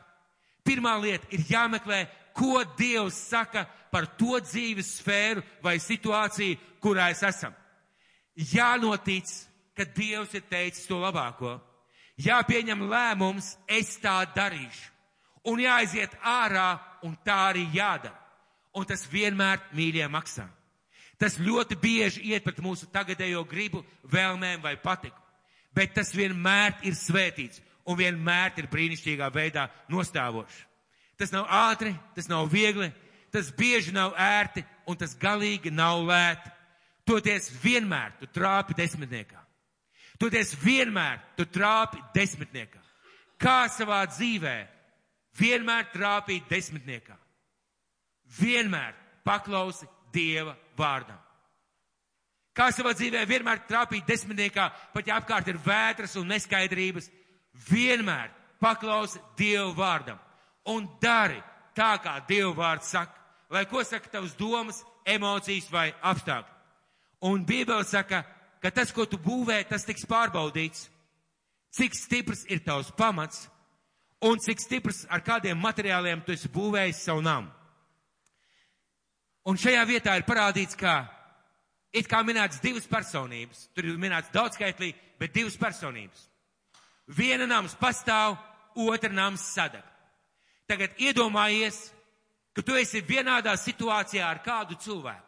Pirmā lieta ir jāmeklē, ko Dievs saka par to dzīves sfēru vai situāciju, kurā es esam. Jānotic, ka Dievs ir teicis to labāko. Jāpieņem lēmums, es tā darīšu. Un jāaiziet ārā, un tā arī jādara. Un tas vienmēr mīļie maksā. Tas ļoti bieži iet pret mūsu tagadējo gribu, vēlmēm vai patiku bet tas vienmēr ir svētīts un vienmēr ir brīnišķīgā veidā nostāvošs. Tas nav ātri, tas nav viegli, tas bieži nav ērti un tas galīgi nav lēti. Toties vienmēr tu trāpi desmitniekā. Toties vienmēr tu trāpi desmitniekā. Kā savā dzīvē vienmēr trāpīt desmitniekā. Vienmēr paklausi Dieva vārdam. Kā savā dzīvē vienmēr trāpīt desmitniekā, pat ja apkārt ir vētras un neskaidrības, vienmēr paklausi Dievu vārdam un dari tā, kā Dievu vārds saka. Lai ko saka tavs domas, emocijas vai apstākļi. Un Bībele saka, ka tas, ko tu būvē, tas tiks pārbaudīts. Cik stiprs ir tavs pamats un cik stiprs ar kādiem materiāliem tu esi būvējis savu namu. Un šajā vietā ir parādīts, ka it kā minēts divas personības. Tur ir minēts daudzskaitlī, bet divas personības. Viena nams pastāv, otra nams sadeg. Tagad iedomājies, ka tu esi vienādā situācijā ar kādu cilvēku.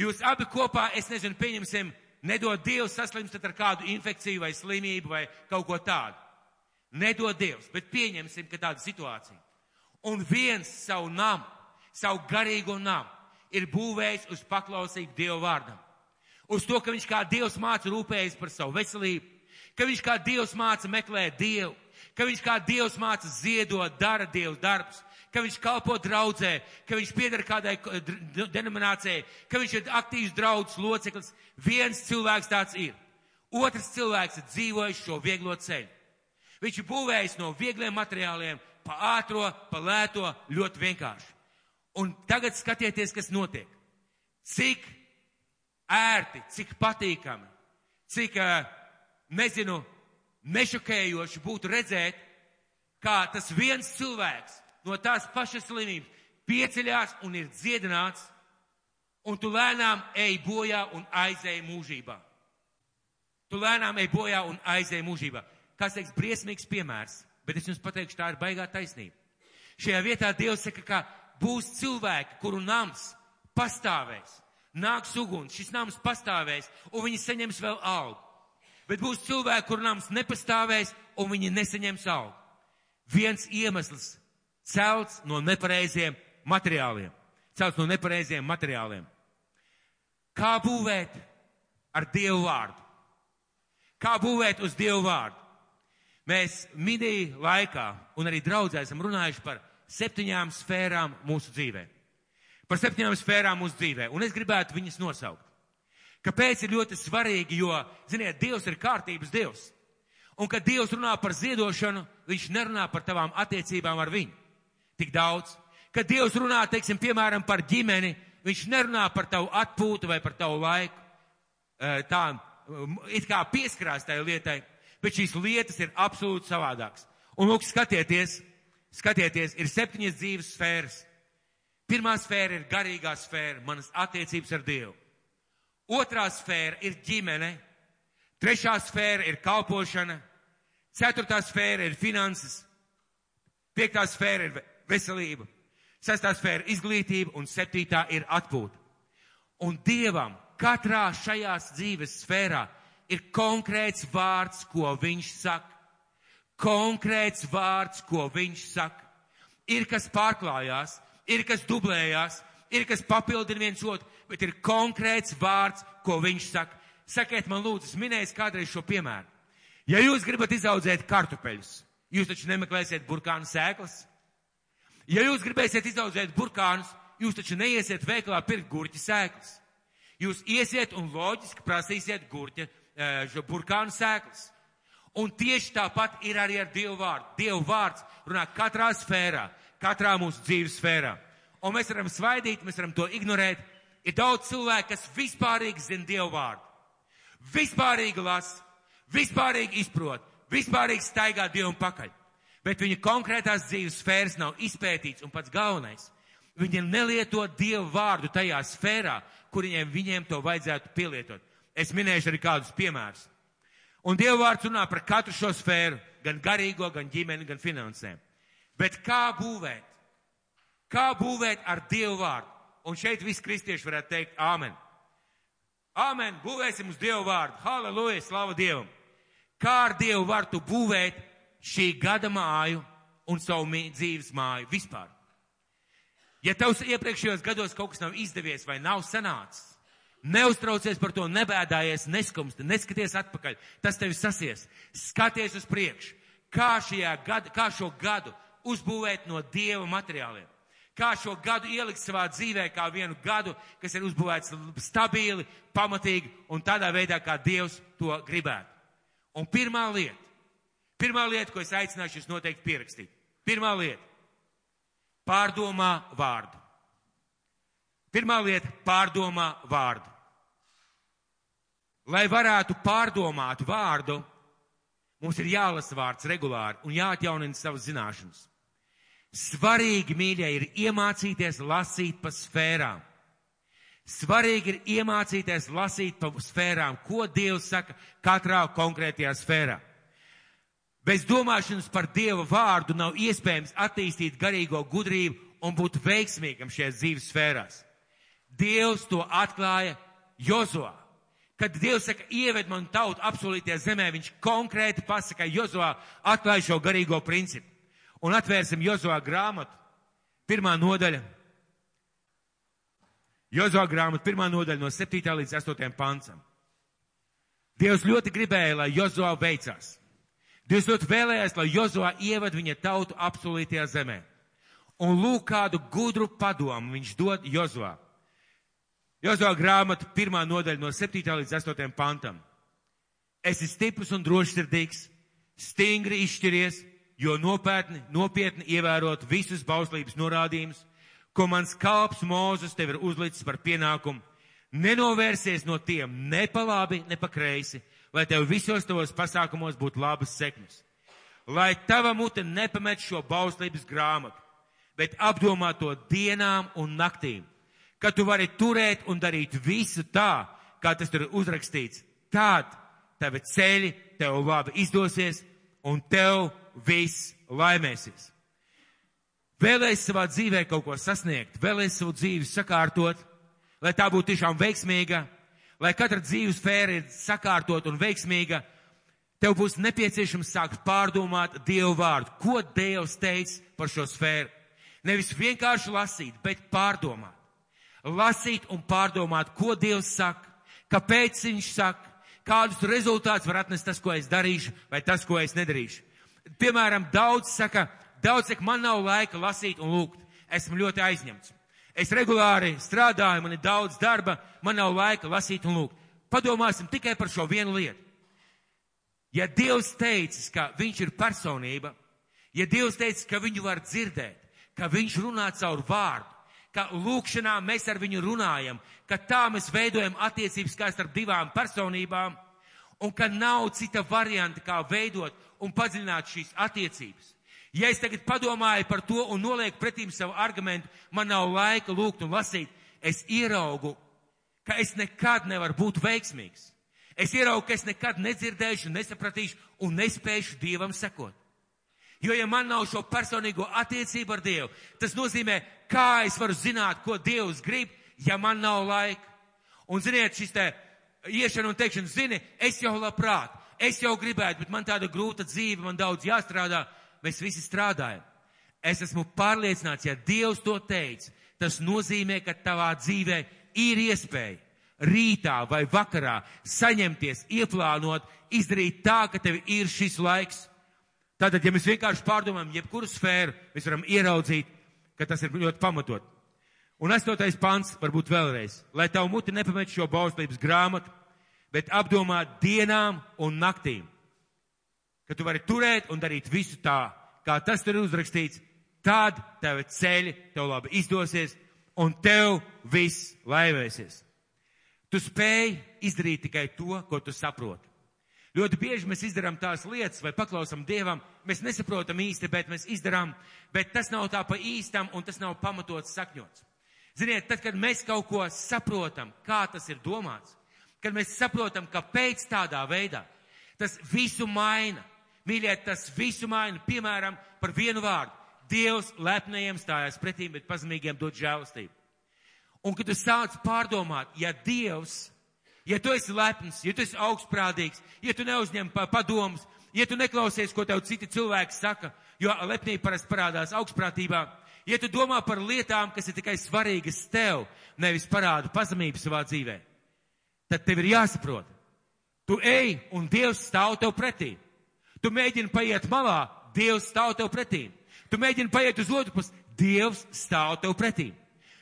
Jūs abi kopā, es nezinu, pieņemsim, nedod Dievs saslimstat ar kādu infekciju vai slimību vai kaut ko tādu. Nedod Dievs, bet pieņemsim, ka tāda situācija. Un viens savu namu, savu garīgo namu, ir būvējis uz paklausību Dievu vārdam. Uz to, ka viņš kā Dievs māca rūpējas par savu veselību, ka viņš kā Dievs māca meklēt Dievu, ka viņš kā Dievs māca ziedot, dara Dievu darbus, ka viņš kalpo draudzē, ka viņš piedara kādai denominācijai, ka viņš ir aktīvs draudzes loceklis. Viens cilvēks tāds ir. Otrs cilvēks ir dzīvojis šo vieglo ceļu. Viņš ir būvējis no viegliem materiāliem, pa ātro, pa lēto, ļoti vienkārši. Un tagad skatieties, kas notiek. Cik ērti, cik patīkami, cik, nezinu, nešokējoši būtu redzēt, kā tas viens cilvēks no tās pašas slimības pieceļās un ir dziedināts, un tu lēnām ej bojā un aizēji mūžībā. Tu lēnām ej bojā un aizēji mūžībā. Kas teiks, briesmīgs piemērs, bet es jums pateikšu, tā ir baigā taisnība. Šajā vietā Dievs saka, ka būs cilvēki, kuru nams pastāvēs. Nāks uguns, šis nams pastāvēs, un viņi saņems vēl algu. Bet būs cilvēki, kuru nams nepastāvēs, un viņi nesaņems algu. Viens iemesls - celts no nepareiziem materiāliem. Celts no nepareiziem materiāliem. Kā būvēt ar Dievu vārdu? Kā būvēt uz Dievu vārdu? Mēs midī laikā un arī draudzē esam runājuši par septiņām sfērām mūsu dzīvē. par septiņām sfērām mūsu dzīvē, un es gribētu viņas nosaukt. Kāpēc ir ļoti svarīgi, jo, ziniet, Dievs ir kārtības Dievs. Un, kad Dievs runā par ziedošanu, viņš nerunā par tavām attiecībām ar viņu. Tik daudz. Kad Dievs runā, teiksim, piemēram, par ģimeni, viņš nerunā par tavu atpūtu vai par tavu laiku. Tā, it kā pieskrās tai lietai, bet šīs lietas ir absolūti savādākas. Un, lūk, skatieties, skatieties, ir septiņas dzīves sfēras. Pirmā sfēra ir garīgā sfēra, manas attiecības ar Dievu. Otrā sfēra ir ģimene, trešā sfēra ir kalpošana, ceturtā sfēra ir finanses, piektā sfēra ir veselība, sestā sfēra ir izglītība un septītā ir atpūta. Un Dievam katrā šajās dzīves sfērā ir konkrēts vārds, ko viņš saka. Konkrēts vārds, ko viņš saka. Ir kas pārklājās, ir kas dublējās, ir kas papildina viens otru, bet ir konkrēts vārds, ko viņš saka. Sakiet man lūdzu, es minēju kādreiz šo piemēru. Ja jūs gribat izaudzēt kartupeļus, jūs taču nemeklēsiet burkānu sēklas. Ja jūs gribēsiet izaudzēt burkānus, jūs taču neiesiet veikalā pirkt gurķa sēklas. Jūs iesiet un loģiski prasīsiet gurķa, šo burkānu sēklas. Un tieši tāpat ir arī ar Dievu vārdu. Dievu vārds runā katrā sfērā, katrā mūsu dzīves sfērā. Un mēs varam svaidīt, mēs varam to ignorēt. Ir daudz cilvēku, kas vispārīgi zina Dievu vārdu. Vispārīgi lasa, vispārīgi izprot, vispārīgi staigā Dievam pakaļ. Bet viņa konkrētās dzīves sfēras nav izpētīts un pats galvenais. Viņi nelieto Dievu vārdu tajā sfērā, kur viņiem, viņiem to vajadzētu pielietot. Es minēšu arī kādus piemērus. Un Dieva vārds runā par katru šo sfēru, gan garīgo, gan ģimeni, gan finansēm. Bet kā būvēt? Kā būvēt ar Dievu vārdu? Un šeit visi kristieši varētu teikt āmen. Āmen, būvēsim uz Dievu vārdu. Halleluja, slava Dievam. Kā ar Dievu vārdu būvēt šī gada māju un savu dzīves māju vispār? Ja tavs iepriekšējos gados kaut kas nav izdevies vai nav sanācis, neuztraucies par to, nebēdājies, neskumsti, neskaties atpakaļ, tas tevi sasies. Skaties uz priekšu. Kā, gada, kā šo gadu uzbūvēt no Dieva materiāliem. Kā šo gadu ielikt savā dzīvē, kā vienu gadu, kas ir uzbūvēts stabili, pamatīgi un tādā veidā, kā Dievs to gribētu. Un pirmā lieta, pirmā lieta, ko es aicināšu jūs noteikti pierakstīt. Pirmā lieta - pārdomā vārdu. Pirmā lieta - pārdomā vārdu. Lai varētu pārdomāt vārdu, mums ir jālasa vārds regulāri un jāatjaunina savas zināšanas. Svarīgi, mīļie, ir iemācīties lasīt pa sfērām. Svarīgi ir iemācīties lasīt pa sfērām, ko Dievs saka katrā konkrētajā sfērā. Bez domāšanas par Dieva vārdu nav iespējams attīstīt garīgo gudrību un būt veiksmīgam šajās dzīves sfērās. Dievs to atklāja Jozoā. Kad Dievs saka, ieved man tautu apsolītajā zemē, viņš konkrēti pasaka, Jozoā atklāja šo garīgo principu. Un atvērsim Jozovā grāmatu, pirmā nodaļa. Jozovā grāmata, pirmā nodaļa no 7. līdz 8. pancam. Dievs ļoti gribēja, lai Jozovā veicās. Dievs ļoti vēlējās, lai Jozovā ievad viņa tautu apsolītajā zemē. Un lūk, kādu gudru padomu viņš dod Jozovā. Jozovā grāmata, pirmā nodaļa no 7. līdz 8. pantam. Esi stiprs un drošsirdīgs, stingri izšķiries, jo nopietni, nopietni ievērot visus bauslības norādījumus, ko mans kalps Mūzes tev ir uzlicis par pienākumu, nenovērsies no tiem ne pa labi, ne pa kreisi, lai tev visos tavos pasākumos būtu labas sekmes. Lai tava mute nepamet šo bauslības grāmatu, bet apdomā to dienām un naktīm, ka tu vari turēt un darīt visu tā, kā tas tur ir uzrakstīts. Tad tavi ceļi tev labi izdosies un tev viss laimēsies. Vēlēs savā dzīvē kaut ko sasniegt, vēlēs savu dzīvi sakārtot, lai tā būtu tiešām veiksmīga, lai katra dzīves sfēra ir sakārtot un veiksmīga, tev būs nepieciešams sākt pārdomāt Dievu vārdu. Ko Dievs teica par šo sfēru? Nevis vienkārši lasīt, bet pārdomāt. Lasīt un pārdomāt, ko Dievs saka, kāpēc viņš saka, kādus rezultātus var atnest tas, ko es darīšu, vai tas, ko es nedarīšu. Piemēram, daudz saka, daudz saka, man nav laika lasīt un lūgt. Esmu ļoti aizņemts. Es regulāri strādāju, man ir daudz darba, man nav laika lasīt un lūgt. Padomāsim tikai par šo vienu lietu. Ja Dievs teicis, ka viņš ir personība, ja Dievs teicis, ka viņu var dzirdēt, ka viņš runā caur vārdu, ka lūkšanā mēs ar viņu runājam, ka tā mēs veidojam attiecības kā starp divām personībām, un ka nav cita varianta, kā veidot un padziļināt šīs attiecības. Ja es tagad padomāju par to un nolieku pretīm savu argumentu, man nav laika lūgt un lasīt, es ieraugu, ka es nekad nevaru būt veiksmīgs. Es ieraugu, ka es nekad nedzirdēšu, nesapratīšu un nespēšu Dievam sekot. Jo, ja man nav šo personīgo attiecību ar Dievu, tas nozīmē, kā es varu zināt, ko Dievs grib, ja man nav laika. Un ziniet, šis te iešana un teikšana, zini, es jau labprāt, es jau gribētu, bet man tāda grūta dzīve, man daudz jāstrādā mēs visi strādājam. Es esmu pārliecināts, ja Dievs to teica, tas nozīmē, ka tavā dzīvē ir iespēja rītā vai vakarā saņemties, ieplānot, izdarīt tā, ka tev ir šis laiks. Tātad, ja mēs vienkārši pārdomājam jebkuru sfēru, mēs varam ieraudzīt, ka tas ir ļoti pamatot. Un astotais pants, varbūt vēlreiz, lai tavu muti nepamet šo bauslības grāmatu, bet apdomā dienām un naktīm ka tu vari turēt un darīt visu tā, kā tas tur ir uzrakstīts, tad tev ceļi, tev labi izdosies un tev viss laimēsies. Tu spēj izdarīt tikai to, ko tu saproti. Ļoti bieži mēs izdarām tās lietas vai paklausam Dievam, mēs nesaprotam īsti, bet mēs izdarām, bet tas nav tā pa īstam un tas nav pamatots sakņots. Ziniet, tad, kad mēs kaut ko saprotam, kā tas ir domāts, kad mēs saprotam, kāpēc tādā veidā, tas visu maina. Mīļie, tas visu maina, piemēram, par vienu vārdu. Dievs lepnajiem stājās pretīm, bet pazemīgiem dod žēlastību. Un, kad tu sāc pārdomāt, ja Dievs, ja tu esi lepns, ja tu esi augstprātīgs, ja tu neuzņem padomus, ja tu neklausies, ko tev citi cilvēki saka, jo lepnība parasti parādās augstprātībā, ja tu domā par lietām, kas ir tikai svarīgas tev, nevis parāda pazemību savā dzīvē, tad tev ir jāsaprot. Tu ej un Dievs stāv tev pretī. Tu mēģini paiet malā, Dievs stāv tev pretī. Tu mēģini paiet uz otru pusi, Dievs stāv tev pretī.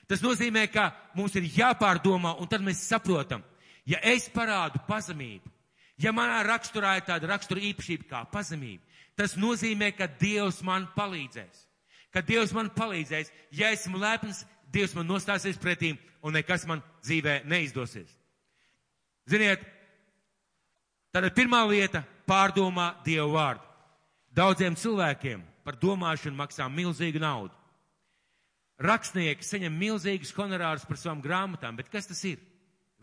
Tas nozīmē, ka mums ir jāpārdomā, un tad mēs saprotam, ja es parādu pazemību, ja manā raksturā ir tāda rakstura īpašība kā pazemība, tas nozīmē, ka Dievs man palīdzēs. Ka Dievs man palīdzēs, ja esmu lepns, Dievs man nostāsies pretī, un nekas man dzīvē neizdosies. Ziniet, tāda pirmā lieta pārdomā Dievu vārdu. Daudziem cilvēkiem par domāšanu maksā milzīgu naudu. Rakstnieki saņem milzīgus honorārus par savām grāmatām, bet kas tas ir?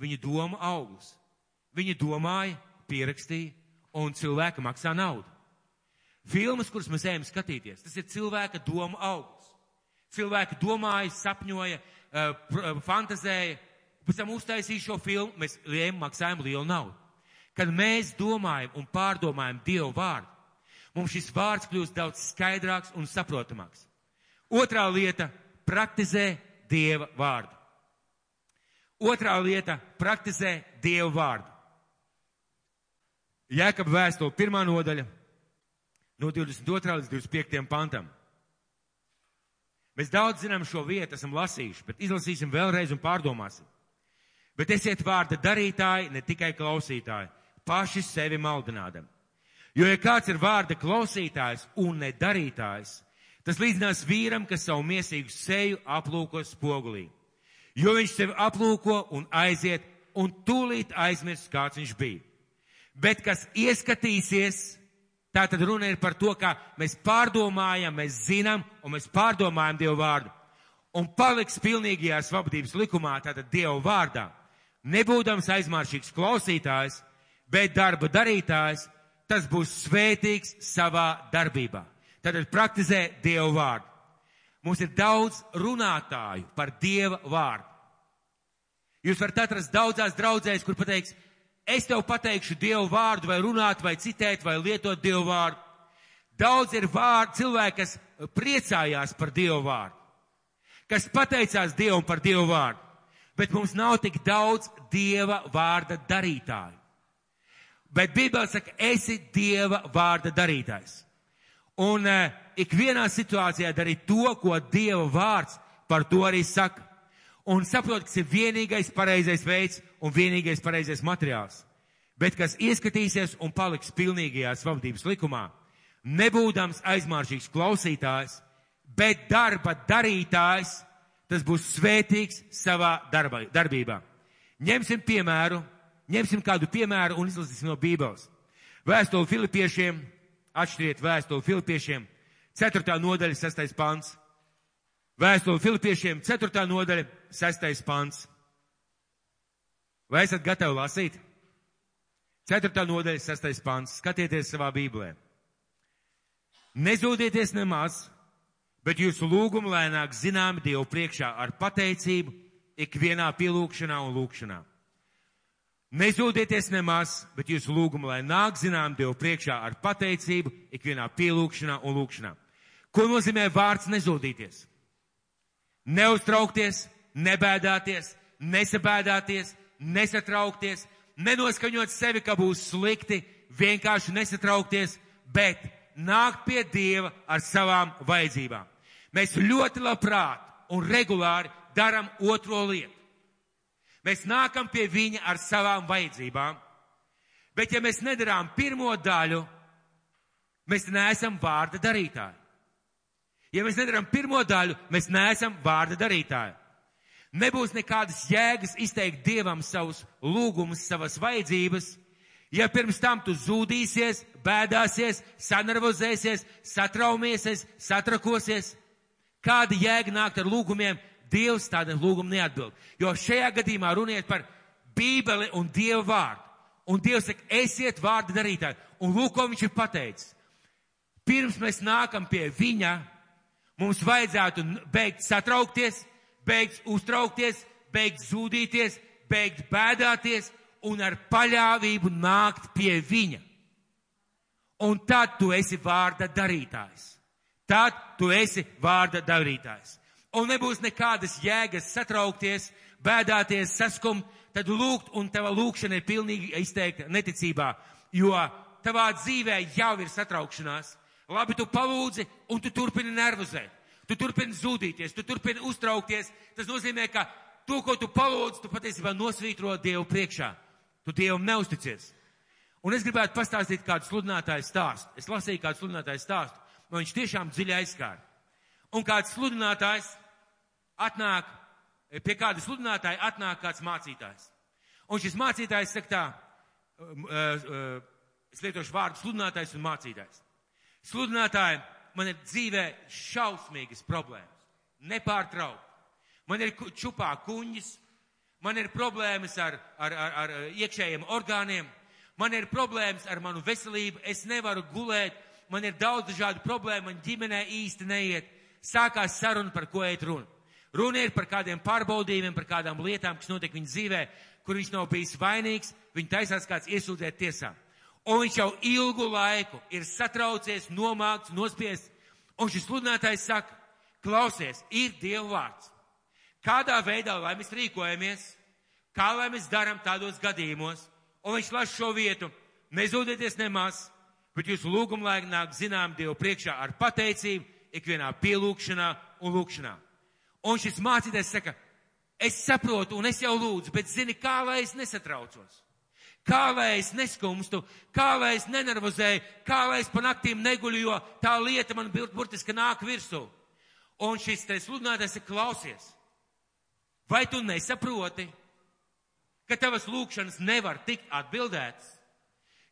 Viņa doma auglis. Viņi domāja, pierakstīja, un cilvēka maksā naudu. Filmas, kuras mēs ejam skatīties, tas ir cilvēka doma auglis. Cilvēki domāja, sapņoja, uh, fantazēja, pēc tam uztaisīja šo filmu, mēs ejam, maksājam lielu naudu. Kad mēs domājam un pārdomājam Dievu vārdu, mums šis vārds kļūst daudz skaidrāks un saprotamāks. Otrā lieta - praktizē Dieva vārdu. Otrā lieta - praktizē Dievu vārdu. Jēkab vēstule pirmā nodaļa no 22. līdz 25. pantam. Mēs daudz zinām šo vietu, esam lasījuši, bet izlasīsim vēlreiz un pārdomāsim. Bet esiet vārda darītāji, ne tikai klausītāji paši sevi maldinādam. Jo, ja kāds ir vārda klausītājs un nedarītājs, tas līdzinās vīram, kas savu miesīgu seju aplūko spogulī. Jo viņš sevi aplūko un aiziet un tūlīt aizmirst, kāds viņš bija. Bet kas ieskatīsies, tā tad runa ir par to, ka mēs pārdomājam, mēs zinām un mēs pārdomājam Dievu vārdu. Un paliks pilnīgajā svabadības likumā, tātad Dievu vārdā. Nebūdams aizmāršīgs klausītājs, bet darba darītājs, tas būs svētīgs savā darbībā. Tātad praktizē Dievu vārdu. Mums ir daudz runātāju par Dieva vārdu. Jūs varat atrast daudzās draudzēs, kur pateiks, es tev pateikšu Dievu vārdu, vai runāt, vai citēt, vai lietot Dievu vārdu. Daudz ir vārdu cilvēki, kas priecājās par Dievu vārdu, kas pateicās Dievam par Dievu vārdu, bet mums nav tik daudz Dieva vārda darītāju. Bet Bībele saka, esi Dieva vārda darītājs. Un uh, ikvienā situācijā dari to, ko Dieva vārds par to arī saka. un saprot, kas ir vienīgais pareizais veids un vienīgais pareizais materiāls, bet kas ieskatīsies un paliks pilnīgajā svabdības likumā, nebūdams aizmāršīgs klausītājs, bet darba darītājs, tas būs svētīgs savā darba, darbībā. Ņemsim piemēru, ņemsim kādu piemēru un izlasīsim no Bībeles. Vēstuli Filipiešiem, atšķiriet vēstuli Filipiešiem, 4. nodaļa, 6. pants. Vēstuli Filipiešiem, 4. nodaļa, 6. pants. Vai esat gatavi lasīt? 4. nodaļa, 6. pants. Skatieties savā Bībelē. Nezūdieties nemaz, bet jūsu lūgumu lēnāk zinām Dievu priekšā ar pateicību ikvienā pielūgšanā un lūgšanā. Nezūdieties nemaz, bet jūsu lūgumu lai nāk zinām Dievu priekšā ar pateicību ikvienā pielūgšanā un lūgšanā. Ko nozīmē vārds nezūdīties? Neuztraukties, nebēdāties, nesabēdāties, nesatraukties, nenoskaņot sevi, ka būs slikti, vienkārši nesatraukties, bet nākt pie Dieva ar savām vajadzībām. Mēs ļoti labprāt un regulāri daram otro lietu. Mēs nākam pie viņa ar savām vajadzībām, bet ja mēs nedarām pirmo daļu, mēs neesam vārda darītāji. Ja mēs nedarām pirmo daļu, mēs neesam vārda darītāji. Nebūs nekādas jēgas izteikt Dievam savus lūgumus, savas vajadzības, ja pirms tam tu zūdīsies, bēdāsies, sanervozēsies, satraumiesies, satrakosies. Kāda jēga nākt ar lūgumiem, Dievs tādiem lūgumiem neatbild. Jo šajā gadījumā runiet par Bībeli un Dieva vārdu. Un Dievs saka, esiet vārda darītāji. Un lūk, ko viņš ir pateicis. Pirms mēs nākam pie viņa, mums vajadzētu beigt satraukties, beigt uztraukties, beigt zūdīties, beigt bēdāties un ar paļāvību nākt pie viņa. Un tad tu esi vārda darītājs. Tad tu esi vārda darītājs un nebūs nekādas jēgas satraukties, bēdāties, saskumt, tad lūgt, un tava lūkšana ir pilnīgi izteikta neticībā, jo tavā dzīvē jau ir satraukšanās. Labi, tu palūdzi, un tu turpini nervozēt. Tu turpini zudīties, tu turpini uztraukties. Tas nozīmē, ka to, ko tu palūdzi, tu patiesībā nosvītro Dievu priekšā. Tu Dievam neusticies. Un es gribētu pastāstīt kādu sludinātāju stāstu. Es lasīju kādu sludinātāju stāstu, un viņš tiešām dziļi aizskāra. Un kāds sludinātājs atnāk, pie kāda sludinātāja atnāk kāds mācītājs. Un šis mācītājs saka tā, uh, uh, es lietošu vārdu sludinātājs un mācītājs. Sludinātāji, man ir dzīvē šausmīgas problēmas. Nepārtraukt. Man ir čupā kuņģis, man ir problēmas ar, ar, ar, ar iekšējiem orgāniem, man ir problēmas ar manu veselību, es nevaru gulēt, man ir daudz dažādu problēmu, man ģimenē īsti neiet. Sākās saruna, par ko iet runa. Runa ir par kādiem pārbaudījumiem, par kādām lietām, kas notiek viņa dzīvē, kur viņš nav bijis vainīgs, viņa taisās kāds iesūdzēt tiesā. Un viņš jau ilgu laiku ir satraucies, nomākts, nospiests, un šis sludinātājs saka, klausies, ir Dieva vārds. Kādā veidā, lai mēs rīkojamies, kā lai mēs darām tādos gadījumos, un viņš las šo vietu, nezūdieties nemaz, bet jūsu lūgumu laiku nāk zinām Dievu priekšā ar pateicību, ikvienā pielūgšanā un lūgšanā. Un šis mācītājs saka, es saprotu un es jau lūdzu, bet zini, kā lai es nesatraucos? Kā lai es neskumstu, kā lai es nenervozēju, kā lai es pa naktīm neguļu, jo tā lieta man burtiski nāk virsū. Un šis te sludinātājs ir klausies. Vai tu nesaproti, ka tavas lūkšanas nevar tikt atbildētas?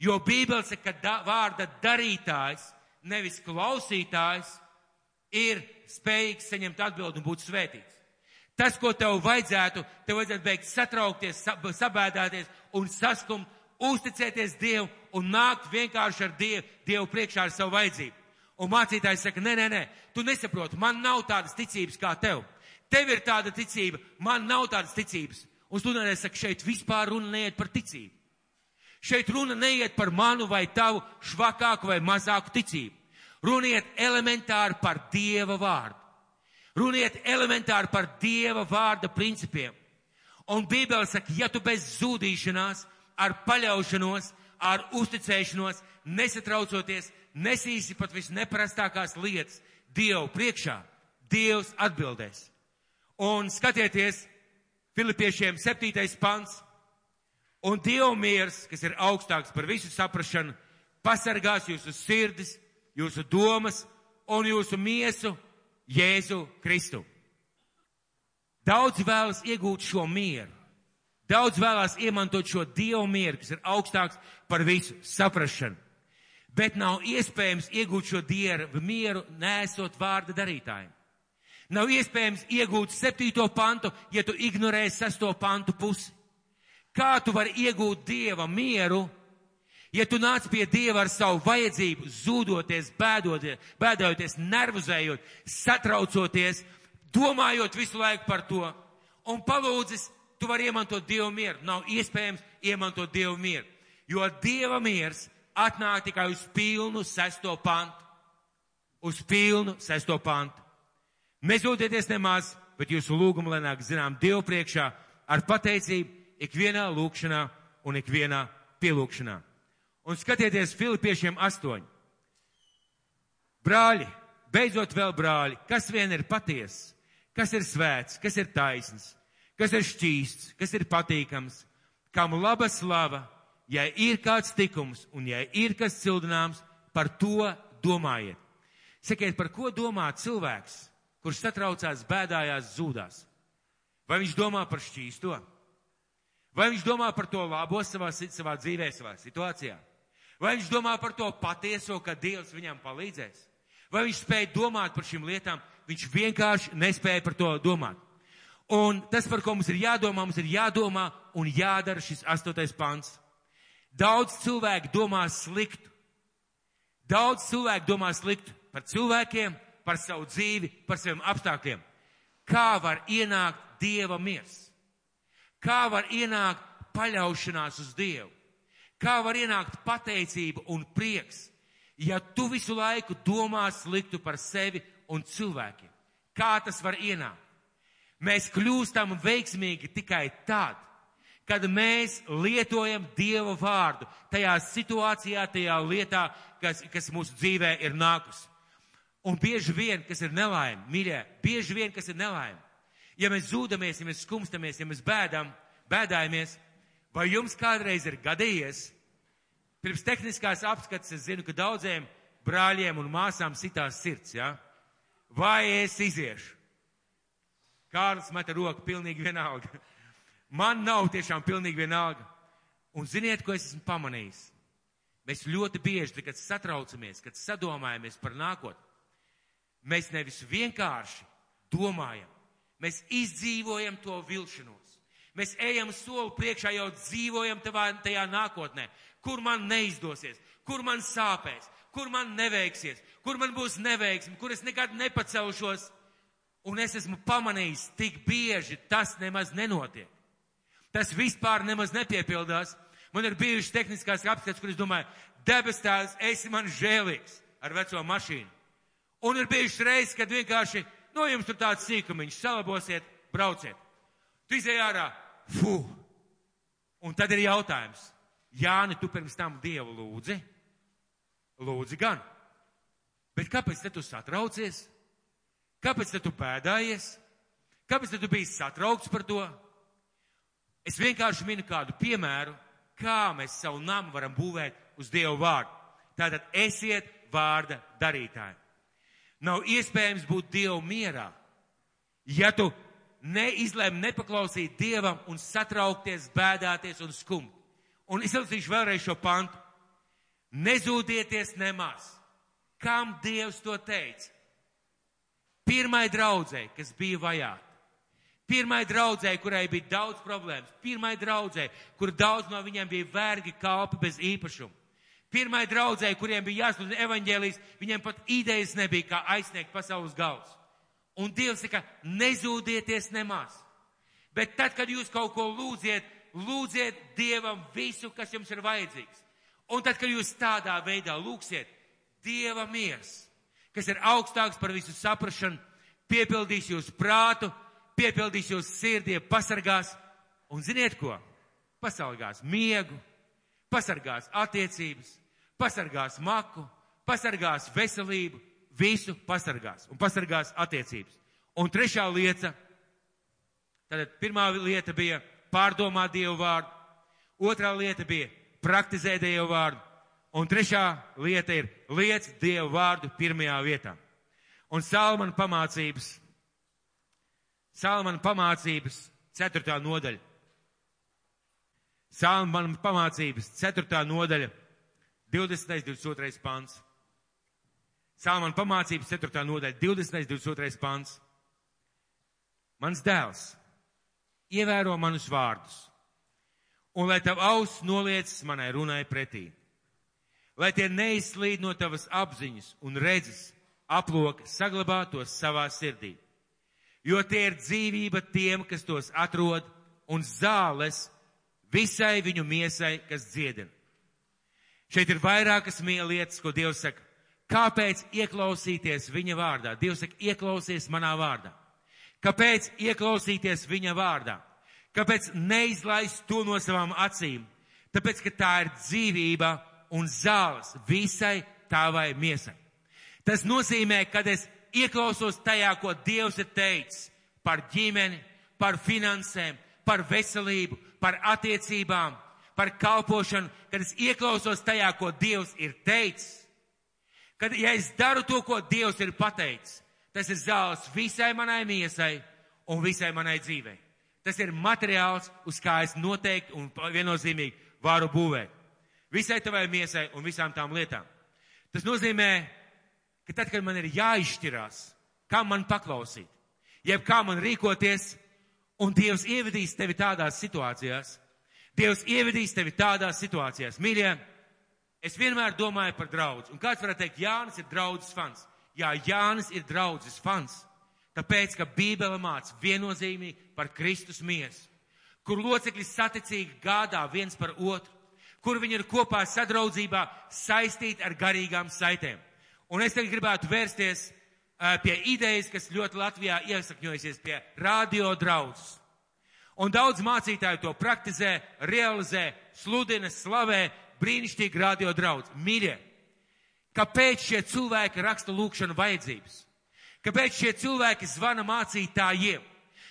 Jo Bībele saka, ka da, vārda darītājs, nevis klausītājs, ir spējīgs saņemt atbildi un būt svētīts. Tas, ko tev vajadzētu, tev vajadzētu beigt satraukties, sabēdāties un saskumt, uzticēties Dievu un nākt vienkārši ar Dievu, Dievu priekšā ar savu vajadzību. Un mācītājs saka, nē, nē, nē, tu nesaproti, man nav tādas ticības kā tev. Tev ir tāda ticība, man nav tādas ticības. Un studentēs saka, šeit vispār runa neiet par ticību. Šeit runa neiet par manu vai tavu švakāku vai mazāku ticību. Runiet elementāri par Dieva vārdu. Runiet elementāri par Dieva vārda principiem. Un Bībele saka, ja tu bez zūdīšanās, ar paļaušanos, ar uzticēšanos, nesatraucoties, nesīsi pat visneparastākās lietas Dievu priekšā, Dievs atbildēs. Un skatieties, Filipiešiem 7. pants. Un Dieva miers, kas ir augstāks par visu saprašanu, pasargās jūsu sirdis, jūsu domas un jūsu miesu Jēzu Kristu. Daudz vēlas iegūt šo mieru. Daudz vēlās iemantot šo dievu mieru, kas ir augstāks par visu saprašanu. Bet nav iespējams iegūt šo dievu mieru, nesot vārda darītājiem. Nav iespējams iegūt septīto pantu, ja tu ignorē sesto pantu pusi. Kā tu vari iegūt dieva mieru, ja tu nāc pie dieva ar savu vajadzību, zūdoties, bēdoties, bēdojoties, nervozējot, satraucoties, domājot visu laiku par to, un palūdzis, tu vari iemantot dievu mieru. Nav iespējams iemantot dievu mieru, jo dieva miers atnāk tikai uz pilnu sesto pantu. Uz pilnu sesto pantu. Nezūdieties nemaz, bet jūsu lūgumu lenāk zinām Dievu priekšā ar pateicību ikvienā lūkšanā un ikvienā pielūkšanā. Un skatieties Filipiešiem astoņi. Brāļi, beidzot vēl brāļi, kas vien ir patiesa, kas ir svēts, kas ir taisns, kas ir šķīsts, kas ir patīkams, kam laba slava, ja ir kāds tikums un ja ir kas cildināms, par to domājiet. Sakiet, par ko domā cilvēks, kurš satraucās, bēdājās, zūdās? Vai viņš domā par šķīsto? Vai viņš domā par to labo savā, savā dzīvē, savā situācijā? Vai viņš domā par to patieso, ka Dievs viņam palīdzēs? Vai viņš spēja domāt par šīm lietām? Viņš vienkārši nespēja par to domāt. Un tas, par ko mums ir jādomā, mums ir jādomā un jādara šis astotais pants. Daudz cilvēku domā sliktu. Daudz cilvēku domā sliktu par cilvēkiem, par savu dzīvi, par saviem apstākļiem. Kā var ienākt Dieva miers? Kā var ienākt paļaušanās uz Dievu? Kā var ienākt pateicība un prieks, ja tu visu laiku domā sliktu par sevi un cilvēkiem? Kā tas var ienākt? Mēs kļūstam veiksmīgi tikai tad, kad mēs lietojam Dieva vārdu tajā situācijā, tajā lietā, kas, kas mūsu dzīvē ir nākus. Un bieži vien, kas ir nelaime, mīļie, bieži vien, kas ir nelaime, ja mēs zūdamies, ja mēs skumstamies, ja mēs bēdam, bēdājamies, vai jums kādreiz ir gadījies, pirms tehniskās apskats es zinu, ka daudziem brāļiem un māsām sitās sirds, ja? vai es iziešu? Kārlis meta roku pilnīgi vienalga. Man nav tiešām pilnīgi vienalga. Un ziniet, ko es esmu pamanījis? Mēs ļoti bieži, kad satraucamies, kad sadomājamies par nākotni, mēs nevis vienkārši domājam, mēs izdzīvojam to vilšanos. Mēs ejam soli priekšā, jau dzīvojam tavā, tajā nākotnē, kur man neizdosies, kur man sāpēs, kur man neveiksies, kur man būs neveiksmi, kur es nekad nepacelšos. Un es esmu pamanījis, tik bieži tas nemaz nenotiek. Tas vispār nemaz nepiepildās. Man ir bijušas tehniskās apskats, kur es domāju, debes tēvs, esi man žēlīgs ar veco mašīnu. Un ir bijušas reizes, kad vienkārši, no jums tur tāds sīkumiņš, salabosiet, brauciet. Tu izēj ārā, fu. Un tad ir jautājums, Jāni, tu pirms tam Dievu lūdzi? Lūdzi gan. Bet kāpēc te tu satraucies? Kāpēc tu pēdājies? Kāpēc tu biji satraukts par to? Es vienkārši minu kādu piemēru, kā mēs savu namu varam būvēt uz Dievu vārdu. Tātad esiet vārda darītāji. Nav iespējams būt Dievu mierā, ja tu neizlēmi nepaklausīt Dievam un satraukties, bēdāties un skumt. Un izlasīšu vēlreiz šo pantu. Nezūdieties nemaz. Kam Dievs to teica? Pirmai draudzē, kas bija vajāta. Pirmai draudzē, kurai bija daudz problēmas. Pirmai draudzē, kur daudz no viņiem bija vergi kalpi bez īpašuma. Pirmai draudzē, kuriem bija jāsludina evaņģēlijas, viņiem pat idejas nebija, kā aizsniegt pasaules galus. Un Dievs saka, nezūdieties nemaz. Bet tad, kad jūs kaut ko lūdziet, lūdziet Dievam visu, kas jums ir vajadzīgs. Un tad, kad jūs tādā veidā lūgsiet, Dieva miers kas ir augstāks par visu saprašanu, piepildīs jūsu prātu, piepildīs jūsu sirdī, pasargās un ziniet ko? Pasargās miegu, pasargās attiecības, pasargās maku, pasargās veselību, visu pasargās un pasargās attiecības. Un trešā lieta, Tātad pirmā lieta bija pārdomāt Dievu vārdu, otrā lieta bija praktizēt Dievu vārdu, un trešā lieta ir liec Dievu vārdu pirmajā vietā. Un Salmana pamācības, Salmana pamācības ceturtā nodaļa. Salmana pamācības ceturtā nodaļa, 20. 22. pants. Salmana pamācības 4. nodaļa, 20. 22. pants. Mans dēls, ievēro manus vārdus, un lai tav auss noliec manai runai pretī. Lai tie neizslīd no tavas apziņas un redzes, aplok saglabā tos savā sirdī. Jo tie ir dzīvība tiem, kas tos atrod, un zāles visai viņu miesai, kas dziedina. Šeit ir vairākas lietas, ko Dievs saka. Kāpēc ieklausīties viņa vārdā? Dievs saka, ieklausies manā vārdā. Kāpēc ieklausīties viņa vārdā? Kāpēc neizlaist to no savām acīm? Tāpēc, ka tā ir dzīvība un zāles visai tavai miesai. Tas nozīmē, kad es ieklausos tajā, ko Dievs ir teicis par ģimeni, par finansēm, par veselību, par attiecībām, par kalpošanu, kad es ieklausos tajā, ko Dievs ir teicis Kad, ja es daru to, ko Dievs ir pateicis, tas ir zāles visai manai miesai un visai manai dzīvei. Tas ir materiāls, uz kā es noteikti un viennozīmīgi varu būvēt. Visai tavai miesai un visām tām lietām. Tas nozīmē, ka tad, kad man ir jāizšķirās, kam man paklausīt, jeb kā man rīkoties, un Dievs ievedīs tevi tādās situācijās, Dievs ievedīs tevi tādās situācijās, mīļie, Es vienmēr domāju par draugu. Un kāds varētu teikt, Jānis ir draudzes fans. Jā, Jānis ir draudzes fans. Tāpēc, ka Bībele māca viennozīmīgi par Kristus miesu, kur locekļi saticīgi gādā viens par otru, kur viņi ir kopā sadraudzībā saistīti ar garīgām saitēm. Un es tagad gribētu vērsties pie idejas, kas ļoti Latvijā iesakņojusies pie radio draudzes. Un daudz mācītāju to praktizē, realizē, sludina, slavē, brīnišķīgi radio draudz. Mīļie, kāpēc šie cilvēki raksta lūkšanu vajadzības? Kāpēc šie cilvēki zvana mācītājiem?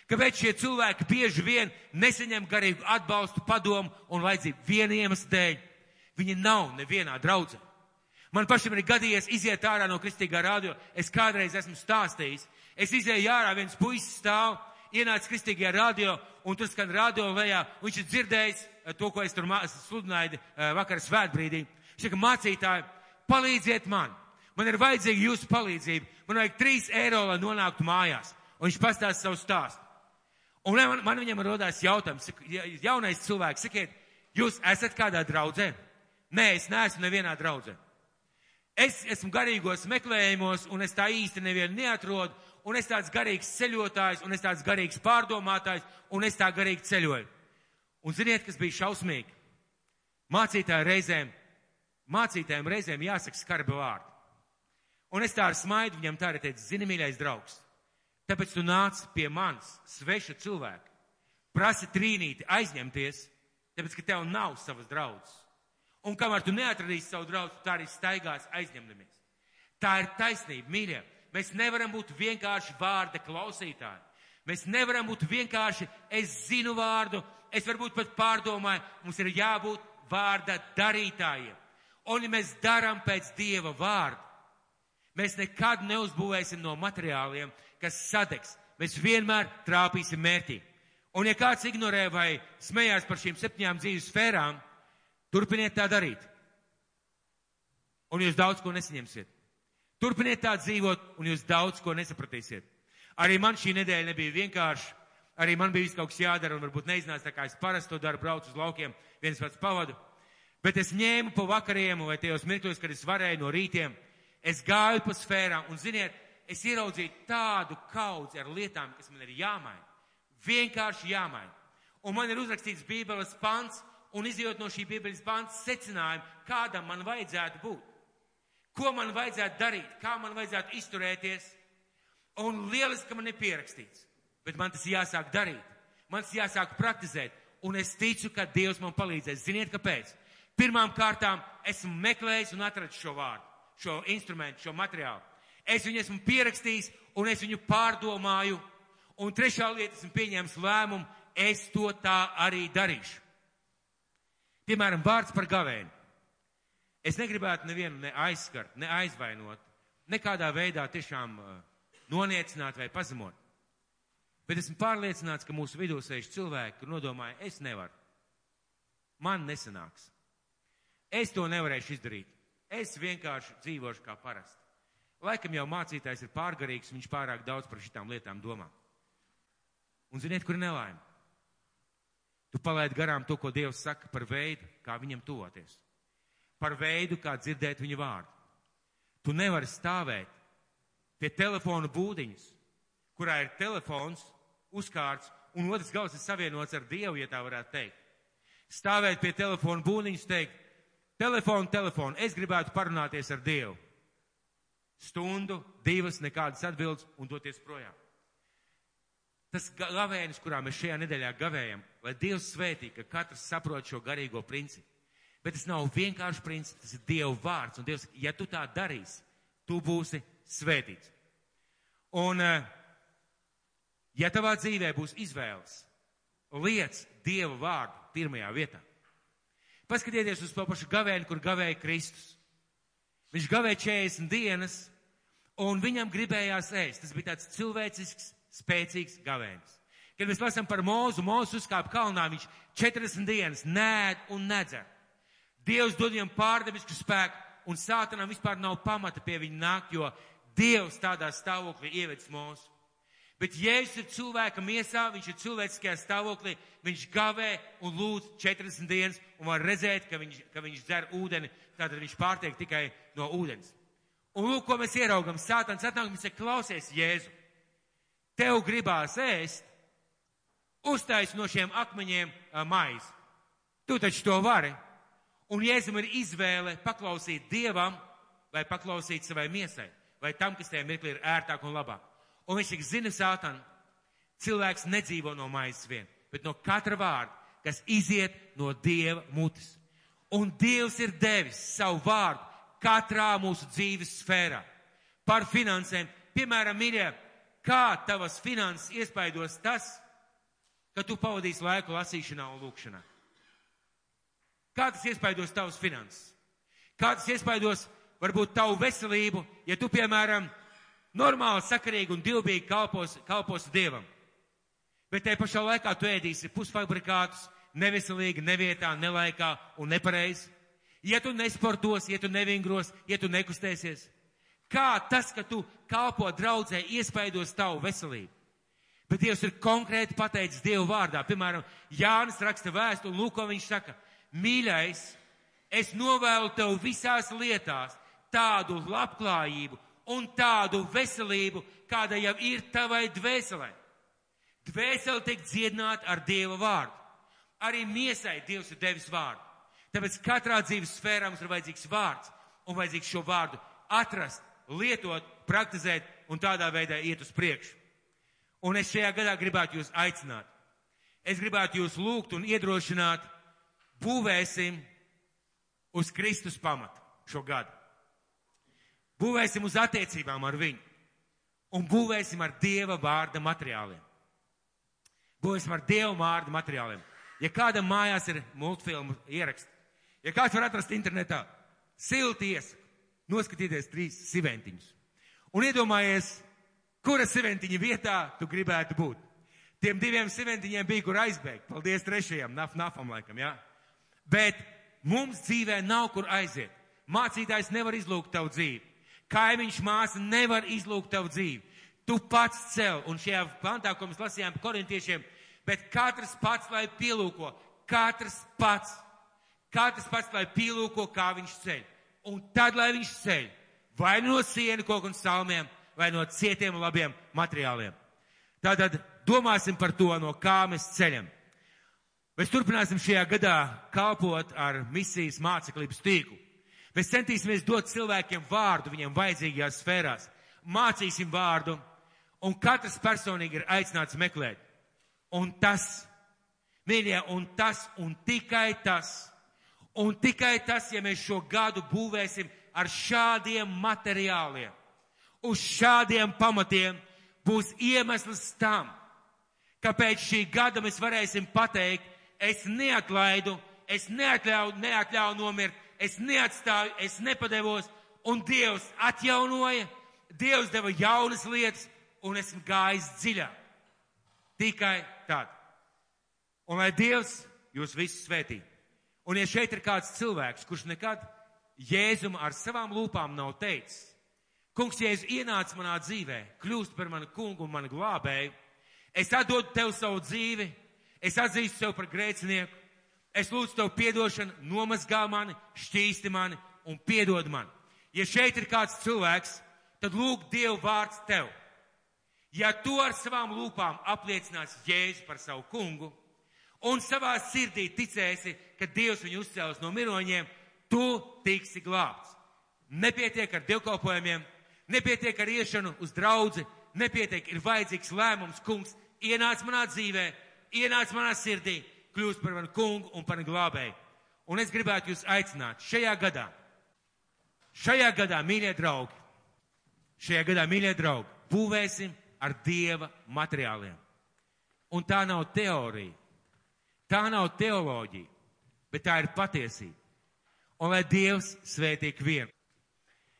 Kāpēc šie cilvēki bieži vien nesaņem garīgu atbalstu, padomu un vajadzību viena iemesla dēļ? Viņi nav nevienā draudzē. Man pašam ir gadījies iziet ārā no kristīgā radio. Es kādreiz esmu stāstījis. Es izēju ārā, viens puisis stāv, ienāca kristīgajā radio, un tur skan radio un viņš ir dzirdējis to, ko es tur sludināju eh, vakar svētbrīdī. Viņš saka, mācītāji, palīdziet man. Man ir vajadzīga jūsu palīdzība. Man vajag trīs eiro, lai nonāktu mājās. Un viņš pastāsta savu stāstu. Un man, man viņam rodās jautājums, jaunais cilvēks, sakiet, jūs esat kādā draudzē? Nē, es neesmu nevienā draudzē. Es esmu garīgos meklējumos, un es tā īsti nevienu neatrodu, un es tāds garīgs ceļotājs, un es tāds garīgs pārdomātājs, un es tā garīgi ceļoju. Un ziniet, kas bija šausmīgi? Mācītāji reizēm, mācītājiem reizēm jāsaka skarbi vārdi. Un es tā ar smaidu viņam tā arī teicu, zini, mīļais draugs, tāpēc tu nāc pie manis, sveša cilvēka, prasi trīnīti aizņemties, tāpēc, ka tev nav savas draudzes. Un kamēr tu neatradīsi savu draugu, tā arī staigās aizņemdamies. Tā ir taisnība, mīļie. Mēs nevaram būt vienkārši vārda klausītāji. Mēs nevaram būt vienkārši es zinu vārdu, es varbūt pat pārdomāju, mums ir jābūt vārda darītājiem. Un ja mēs darām pēc Dieva vārda, mēs nekad neuzbūvēsim no materiāliem, kas sadegs. Mēs vienmēr trāpīsim mērķī. Un ja kāds ignorē vai smējās par šīm septiņām dzīves sfērām, turpiniet tā darīt. Un jūs daudz ko nesaņemsiet. Turpiniet tā dzīvot, un jūs daudz ko nesapratīsiet. Arī man šī nedēļa nebija vienkārša. Arī man bija kaut kas jādara, un varbūt neiznāca tā, kā es parasti to daru, braucu uz laukiem, viens pats pavadu. Bet es ņēmu pa vakariem, vai tajos mirkļos, kad es varēju no rītiem, es gāju pa sfērām, un ziniet, es ieraudzīju tādu kaudzi ar lietām, kas man ir jāmaina. Vienkārši jāmaina. Un man ir uzrakstīts Bībeles pants, un izjūt no šī Bībeles pants secinājumu, kādam man vajadzētu būt. Ko man vajadzētu darīt, kā man vajadzētu izturēties. Un lieliski, ka man ir pierakstīts, bet man tas jāsāk darīt. Man tas jāsāk praktizēt, un es ticu, ka Dievs man palīdzēs. Ziniet, kāpēc? Pirmām kārtām esmu meklējis un atradis šo vārdu, šo instrumentu, šo materiālu. Es viņu esmu pierakstījis, un es viņu pārdomāju, Un trešā lieta, esmu pieņēmis lēmumu, es to tā arī darīšu. Piemēram, vārds par gavēni. Es negribētu nevienu ne aizskart, ne aizvainot, nekādā veidā tiešām uh, noniecināt vai pazemot. Bet esmu pārliecināts, ka mūsu vidū sēž cilvēki, kur nodomāja, es nevaru. Man nesanāks. Es to nevarēšu izdarīt. Es vienkārši dzīvošu kā parasti. Laikam jau mācītājs ir pārgarīgs, viņš pārāk daudz par šitām lietām domā. Un ziniet, kur nelaime? Tu palaid garām to, ko Dievs saka par veidu, kā viņam tuvoties. Par veidu, kā dzirdēt viņa vārdu. Tu nevari stāvēt pie telefona būdiņas, kurā ir telefons uzkārts un otrs gals ir savienots ar Dievu, ja tā varētu teikt. Stāvēt pie telefona būdiņas, teikt, telefonu, telefonu, es gribētu parunāties ar Dievu stundu, divas, nekādas atbildes un doties projām. Tas gavēnis, kurā mēs šajā nedēļā gavējam, lai Dievs svētī, ka katrs saprot šo garīgo principu. Bet tas nav vienkārši princips, tas ir Dieva vārds. Un Dievs, ja tu tā darīsi, tu būsi svētīts. Un, eh, ja tavā dzīvē būs izvēles, liec Dieva vārdu pirmajā vietā. Paskatieties uz to pašu gavēni, kur gavēja Kristus. Viņš gavēja 40 dienas, un viņam gribējās ēst. Tas bija tāds cilvēcisks, spēcīgs gavēnis. Kad mēs lasām par mūzu, mūzu uzkāpa kalnā, viņš 40 dienas nēd un nedzer. Dievs dod viņam pārdebisku spēku, un sātanam vispār nav pamata pie viņa nākt, jo Dievs tādā stāvoklī ievedis mūsu. Bet Jēzus ir cilvēka miesā, viņš ir cilvēciskajā stāvoklī, viņš gavē un lūdz 40 dienas un var redzēt, ka viņš, ka viņš dzer ūdeni, tātad viņš pārtiek tikai no ūdens. Un lūk, ko mēs ieraugam. Sātans atnāk un saka, klausies, Jēzu, tev gribās ēst, uztais no šiem akmeņiem maizi. Tu taču to vari. Un Jēzum ir izvēle paklausīt Dievam vai paklausīt savai miesai, vai tam, kas tajā mirklī ir ērtāk un labāk. Un viņš tik zina sātanu, cilvēks nedzīvo no maizes vien, bet no katra vārda, kas iziet no Dieva mutes. Un Dievs ir devis savu vārdu katrā mūsu dzīves sfērā. Par finansēm. Piemēram, mīļie, kā tavas finanses iespaidos tas, ka tu pavadīsi laiku lasīšanā un lūkšanā? Kā tas iespaidos tavas finanses? Kā tas iespaidos varbūt tavu veselību, ja tu, piemēram, normāli, sakarīgi un dilbīgi kalpos, kalpos Dievam? Bet te pašā laikā tu ēdīsi pusfabrikātus, neveselīgi, nevietā, nelaikā un nepareizi ja tu nesportos, ja tu nevingros, ja tu nekustēsies? Kā tas, ka tu kalpo draudzē, iespaidos tavu veselību? Bet Dievs ir konkrēti pateicis Dievu vārdā. Piemēram, Jānis raksta vēstuli, lūk, ko viņš saka. Mīļais, es novēlu tev visās lietās tādu labklājību un tādu veselību, kāda jau ir tavai dvēselē. Dvēseli tiek dziedināta ar Dieva vārdu. Arī miesai Dievs ir devis vārdu. Tāpēc katrā dzīves sfērā mums ir vajadzīgs vārds un vajadzīgs šo vārdu atrast, lietot, praktizēt un tādā veidā iet uz priekšu. Un es šajā gadā gribētu jūs aicināt. Es gribētu jūs lūgt un iedrošināt, būvēsim uz Kristus pamatu šo gadu. Būvēsim uz attiecībām ar viņu un būvēsim ar Dieva vārda materiāliem. Būvēsim ar Dieva vārda materiāliem. Ja kādam mājās ir multfilmu ieraksts, Ja kāds var atrast internetā silti iesaku, noskatīties trīs siventiņus. Un iedomājies, kura siventiņa vietā tu gribētu būt. Tiem diviem siventiņiem bija, kur aizbēgt. Paldies trešajam, naf, nafam laikam, jā. Ja? Bet mums dzīvē nav kur aiziet. Mācītājs nevar izlūgt tavu dzīvi. Kaimiņš māsa nevar izlūgt tavu dzīvi. Tu pats cel, un šajā pantā, ko mēs lasījām korintiešiem, bet katrs pats, lai pielūko, katrs pats. Katrs pats, lai pielūko, kā viņš ceļ. Un tad, lai viņš ceļ vai no sienu koku un salmiem, vai no cietiem labiem materiāliem. Tātad domāsim par to, no kā mēs ceļam. Mēs turpināsim šajā gadā kalpot ar misijas māceklības tīklu. Mēs centīsimies dot cilvēkiem vārdu viņiem vajadzīgajās sfērās. Mācīsim vārdu, un katrs personīgi ir aicināts meklēt. Un tas, mīļie, un tas, un tikai tas Un tikai tas, ja mēs šo gadu būvēsim ar šādiem materiāliem, uz šādiem pamatiem, būs iemesls tam, ka pēc šī gada mēs varēsim pateikt, es neatlaidu, es neatļauju, neatļauju nomirt, es neatstāju, es nepadevos, un Dievs atjaunoja, Dievs deva jaunas lietas, un esmu gājis dziļāk. Tikai tad. Un lai Dievs jūs visus svētī. Un ja šeit ir kāds cilvēks, kurš nekad Jēzum ar savām lūpām nav teicis, Kungs, Jēzus ienāca manā dzīvē, kļūst par manu kungu un manu glābēju, es atdodu tev savu dzīvi, es atzīstu tev par grēcinieku, es lūdzu tev piedošanu, nomazgā mani, šķīsti mani un piedod mani. Ja šeit ir kāds cilvēks, tad lūg Dievu vārds tev. Ja tu ar savām lūpām apliecināsi Jēzu par savu kungu un savā sirdī ticēsi, ka Dievs viņu uzcēlas no miroņiem, tu tiksi glābts. Nepietiek ar dievkalpojumiem, nepietiek ar iešanu uz draudzi, nepietiek, ir vajadzīgs lēmums, kungs, ienāc manā dzīvē, ienāc manā sirdī, kļūst par manu kungu un par glābēju. Un es gribētu jūs aicināt šajā gadā, šajā gadā, mīļie draugi, šajā gadā, mīļie draugi, būvēsim ar Dieva materiāliem. Un tā nav teorija, tā nav teoloģija, bet tā ir patiesība. Un lai Dievs svētī vienu.